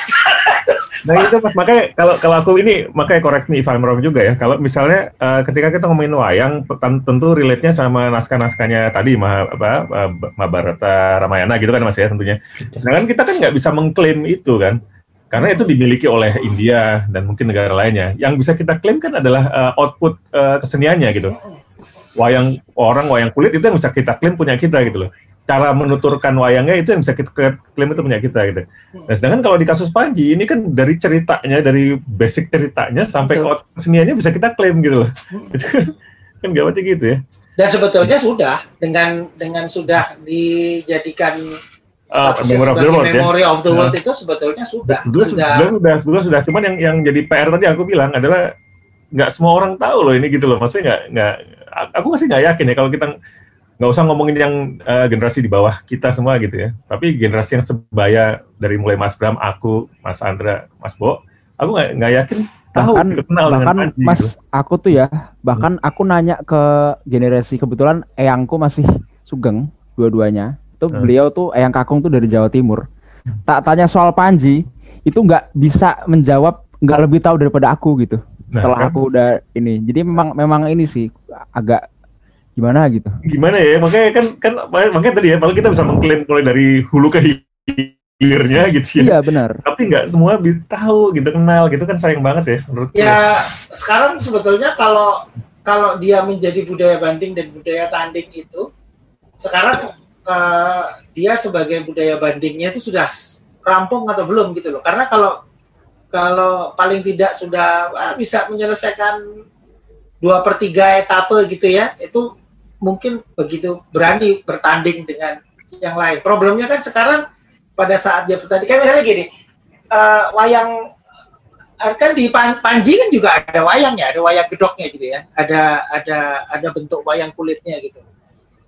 nah itu mas makanya kalau kalau aku ini makanya correct me if I'm wrong juga ya. Kalau misalnya eh, ketika kita ngomongin wayang, ten- tentu relate-nya sama naskah-naskahnya tadi Maha, apa, Mahabharata Ramayana gitu kan mas ya tentunya. Sedangkan kita kan nggak bisa mengklaim itu kan. Karena itu dimiliki oleh India dan mungkin negara lainnya. Yang bisa kita klaim kan adalah eh, output eh, keseniannya gitu. Wayang orang wayang kulit itu yang bisa kita klaim punya kita gitu loh. Cara menuturkan wayangnya itu yang bisa kita klaim itu punya kita gitu. Nah, sedangkan kalau di kasus Panji ini kan dari ceritanya, dari basic ceritanya sampai ke Betul. keseniannya bisa kita klaim gitu loh. Itu kan- baca gitu ya. dan sebetulnya sudah dengan dengan sudah dijadikan Ah, statusnya Memory of the World ya. of the Nah. world itu sebetulnya sudah Dulu sudah sudah, sudah, sudah, sudah. Cuman yang yang jadi PR tadi aku bilang adalah nggak semua orang tahu loh ini gitu loh. Maksudnya nggak nggak. Aku masih nggak yakin ya kalau kita nggak usah ngomongin yang eh, generasi di bawah kita semua gitu ya. Tapi generasi yang sebaya dari mulai Mas Bram, aku, Mas Andra, Mas Bo, aku nggak nggak yakin tahu bahkan kenal bahkan Panji mas gitu. aku tuh ya bahkan aku nanya ke generasi kebetulan eyangku masih sugeng dua-duanya itu Hmm. beliau tuh eyang kakung tuh dari Jawa Timur tak tanya soal Panji itu nggak bisa menjawab nggak lebih tahu daripada aku gitu Nah, setelah kan? aku udah ini jadi memang memang ini sih agak gimana gitu? Gimana ya? Makanya kan kan makanya tadi ya kalau kita bisa mengklaim mulai dari hulu ke hilirnya gitu ya. Iya benar. Tapi nggak semua bisa tahu gitu kenal gitu kan sayang banget ya menurut gue. ya sekarang sebetulnya kalau kalau dia menjadi budaya banding dan budaya tanding itu sekarang eh, dia sebagai budaya bandingnya itu sudah rampung atau belum gitu loh. Karena kalau kalau paling tidak sudah ah, bisa menyelesaikan dua per tiga etape gitu ya itu mungkin begitu berani bertanding dengan yang lain problemnya kan sekarang pada saat dia bertanding kayak misalnya gini eh, wayang kan di Pan- Panji kan juga ada wayangnya, ada wayang gedoknya gitu ya. Ada ada ada bentuk wayang kulitnya gitu.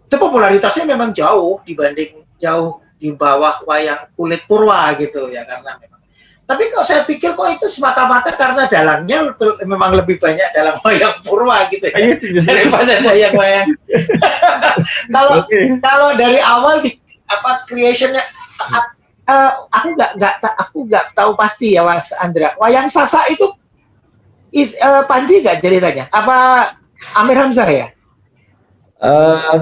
Itu popularitasnya memang jauh dibanding jauh di bawah wayang kulit purwa gitu ya karena memang. Tapi kalau saya pikir kok itu semata-mata karena dalangnya memang lebih banyak dalam wayang purwa gitu ya itu justru- daripada dayang wayang. kalau Oke. kalau dari awal di apa creationnya eh, aku nggak nggak aku nggak tahu pasti ya Mas Andra. Wayang sasa itu is eh, Panji nggak ceritanya? Apa Amir Hamzah ya? Eh,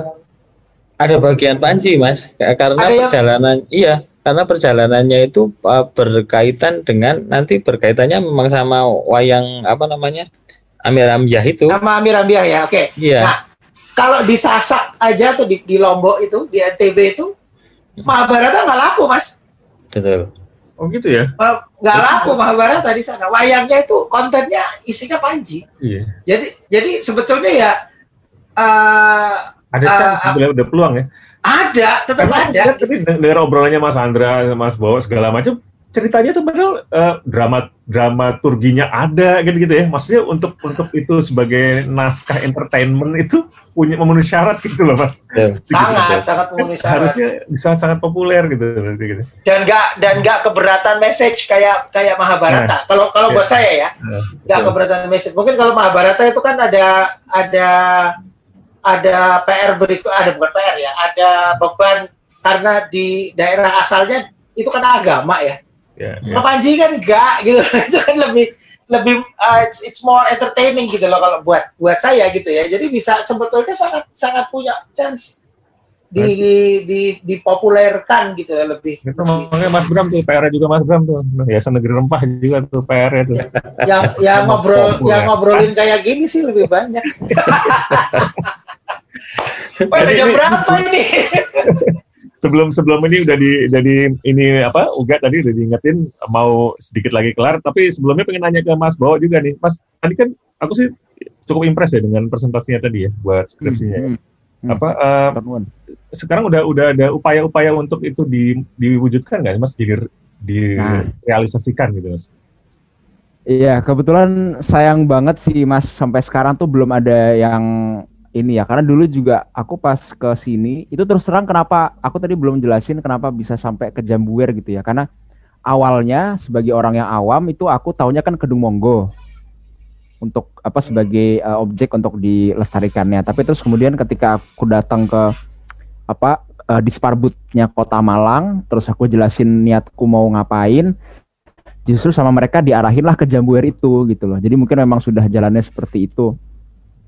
ada bagian Panji, Mas, karena Ada yang- perjalanan iya, karena perjalanannya itu uh, berkaitan dengan nanti berkaitannya memang sama wayang apa namanya? Amir Amjah itu. sama Amir Hamzah ya oke Iya. Nah, kalau di Sasak aja tuh di, di Lombok itu di NTB itu Mahabharata nggak laku Mas Betul. Oh gitu ya? Eh, nggak laku Mahabharata di sana wayangnya itu kontennya isinya Panji Iya. jadi jadi sebetulnya ya eh, Ada Ah, chance, udah, udah peluang ya. Ada tetap Karena ada Tapi dengar obrolannya Mas Andra, Mas Bowo segala macam, ceritanya tuh padahal eh, drama dramaturginya ada gitu-gitu ya. Maksudnya untuk untuk itu sebagai naskah entertainment itu punya memenuhi syarat gitu loh Mas. Betul. sangat sangat memenuhi syarat Harusnya bisa sangat populer gitu. berarti gitu. dan nggak dan nggak keberatan message kayak kayak Mahabharata. Kalau kalau buat Iya. saya ya, Nah, nggak betul. keberatan message. Mungkin kalau Mahabharata itu kan ada ada ada PR berikut, ada bukan PR ya, ada beban karena di daerah asalnya itu kan agama ya. Ya, ya. Kalau Panji kan enggak gitu, itu kan lebih lebih uh, it's, it's more entertaining gitu loh kalau buat buat saya gitu ya. Jadi bisa sebetulnya sangat sangat punya chance di di dipopulerkan gitu ya lebih. Itu makanya Mas Bram tuh PR juga Mas Bram tuh. Yayasan Negeri Rempah juga tuh PR tuh. yang yang Sama ngobrol yang ngobrolin kayak gini sih lebih banyak. Wah, udah jam berapa ini? sebelum sebelum ini udah di udah di ini apa Uga tadi udah diingetin mau sedikit lagi kelar tapi sebelumnya pengen nanya ke Mas Bawo juga nih Mas tadi kan aku sih cukup impress ya dengan presentasinya tadi ya buat skripsinya ya. Hmm, hmm. apa Temuan. sekarang udah udah ada upaya-upaya untuk itu di, diwujudkan nggak Mas jadi Nah. direalisasikan gitu Mas Iya, kebetulan sayang banget sih Mas sampai sekarang tuh belum ada yang ini ya. Karena dulu juga aku pas ke sini itu terus terang kenapa aku tadi belum jelasin kenapa bisa sampai ke Jambuir gitu ya. Karena awalnya sebagai orang yang awam itu aku taunya kan Kedung Monggo untuk apa sebagai uh, objek untuk dilestarikannya. Tapi terus kemudian ketika aku datang ke apa uh, di Sparbutnya Kota Malang, terus aku jelasin niatku mau ngapain, justru sama mereka diarahinlah ke Jambuir itu gitu loh. Jadi mungkin memang sudah jalannya seperti itu.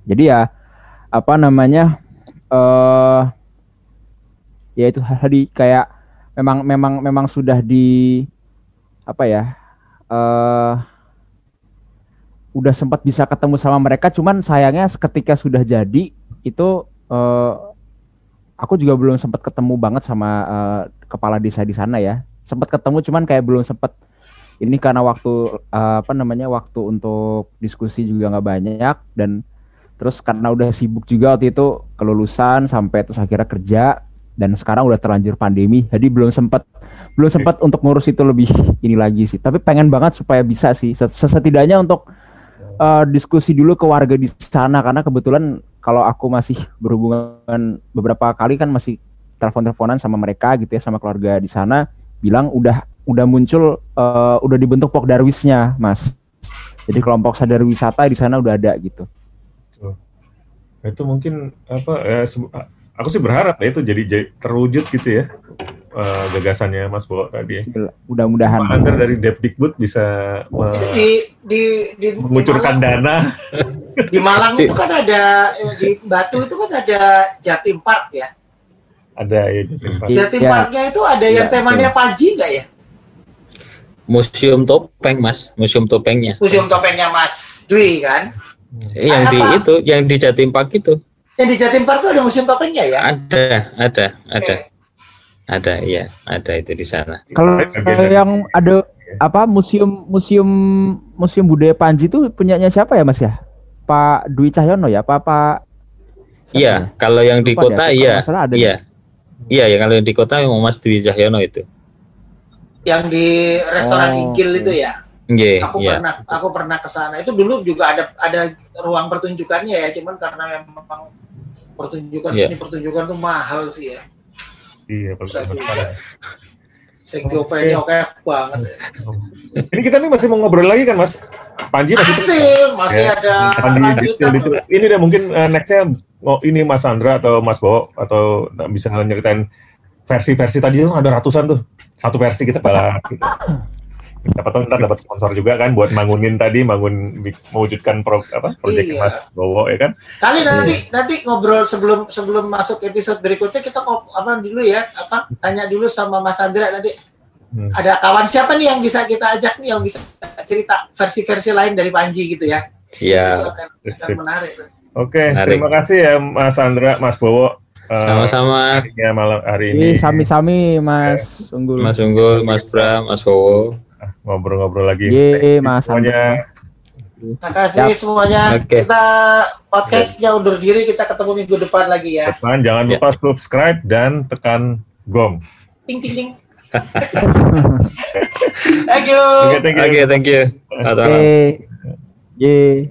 Jadi ya apa namanya eh ya itu tadi kayak memang memang memang sudah di apa ya eh udah sempat bisa ketemu sama mereka. Cuman sayangnya ketika sudah jadi itu eh aku juga belum sempat ketemu banget sama eh, kepala desa di sana ya. Sempat ketemu cuman kayak belum sempat. Ini karena waktu eh, apa namanya waktu untuk diskusi juga nggak banyak dan terus karena udah sibuk juga waktu itu kelulusan sampai terus akhirnya kerja dan sekarang udah terlanjur pandemi jadi belum sempat belum sempat untuk ngurus itu lebih ini lagi sih. Tapi pengen banget supaya bisa sih Set- setidaknya untuk eh, diskusi dulu ke warga di sana karena kebetulan kalau aku masih berhubungan beberapa kali kan masih telepon-teleponan sama mereka gitu ya sama keluarga di sana bilang udah udah muncul eh, udah dibentuk pok darwisnya mas. Jadi kelompok sadar wisata di sana udah ada gitu itu mungkin apa ya se- aku sih berharap ya itu jadi, jadi terwujud gitu ya eh, gagasannya Mas Bowo tadi ya. mudah-mudahan Pak Angger dari Depdikbud bisa me- di di di, di mengucurkan Malang, dana di Malang itu kan ada eh, di Batu itu kan ada Jatim Park ya. ada ya Pak. Iya. Jatim Parknya itu ada yang Iya, temanya Panji nggak ya? Museum topeng, Mas. Museum topengnya. Museum topengnya Mas Dwi kan? Eh, yang di itu, yang di Jatim Park itu. Yang di Jatim Park itu ada museum topengnya ya? Ada, ada, ada. Oke. Ada, iya. Ada itu di sana. kalau yang ada apa museum museum museum budaya Panji itu punyanya siapa ya mas ya Pak Dwi Cahyono ya Pak Pak Iya, ya? kalau yang di Lupa kota iya. ada Iya. Iya, ya kalau yang di kota memang Mas Dwi Cahyono itu. Yang di restoran Oh, Inggil oke. itu ya? Nggih, Aku iya. pernah aku pernah ke sana. Itu dulu juga ada ada ruang pertunjukannya ya, cuman karena memang pertunjukan Iya. seni pertunjukan tuh mahal sih ya. Iya, betul. juga. Segopennya oke banget. ya. Ini kita nih masih mau ngobrol lagi kan, Mas? Panji masih Masih, masih Ya, ada Panji lanjutan. detail. Ini deh mungkin eh, nextnya oh, ini Mas Andra atau Mas Bowo atau bisa nyeritain versi-versi tadi tuh ada ratusan tuh. Satu versi kita bahas. Gitu. Siapa tahu ntar dapat sponsor juga kan buat bangunin tadi, bangun mewujudkan pro, apa proyek Iya. Mas Bowo ya kan? Kali nanti nanti ngobrol sebelum sebelum masuk episode berikutnya kita apa dulu ya apa tanya dulu sama Mas Andra nanti Hmm. ada kawan siapa nih yang bisa kita ajak nih yang bisa cerita versi-versi lain dari Panji gitu ya. Akan, akan Sip. menarik. Oke, Menarik. terima kasih ya Mas Andra, Mas Bowo. eh, Sama-sama harinya malam hari ini Ini sami-sami Mas Unggul. Mas Unggul, Mas Bram, Mas Wowo. Ngobrol-ngobrol lagi. Ye, Mas Semuanya Terima kasih semuanya. Oke. Kita podcastnya undur diri. Kita ketemu minggu depan lagi ya. depan jangan Ya. lupa subscribe dan tekan gong. Ting ting ting. Thank you. Oke, thank you. Oke, thank you. Ye.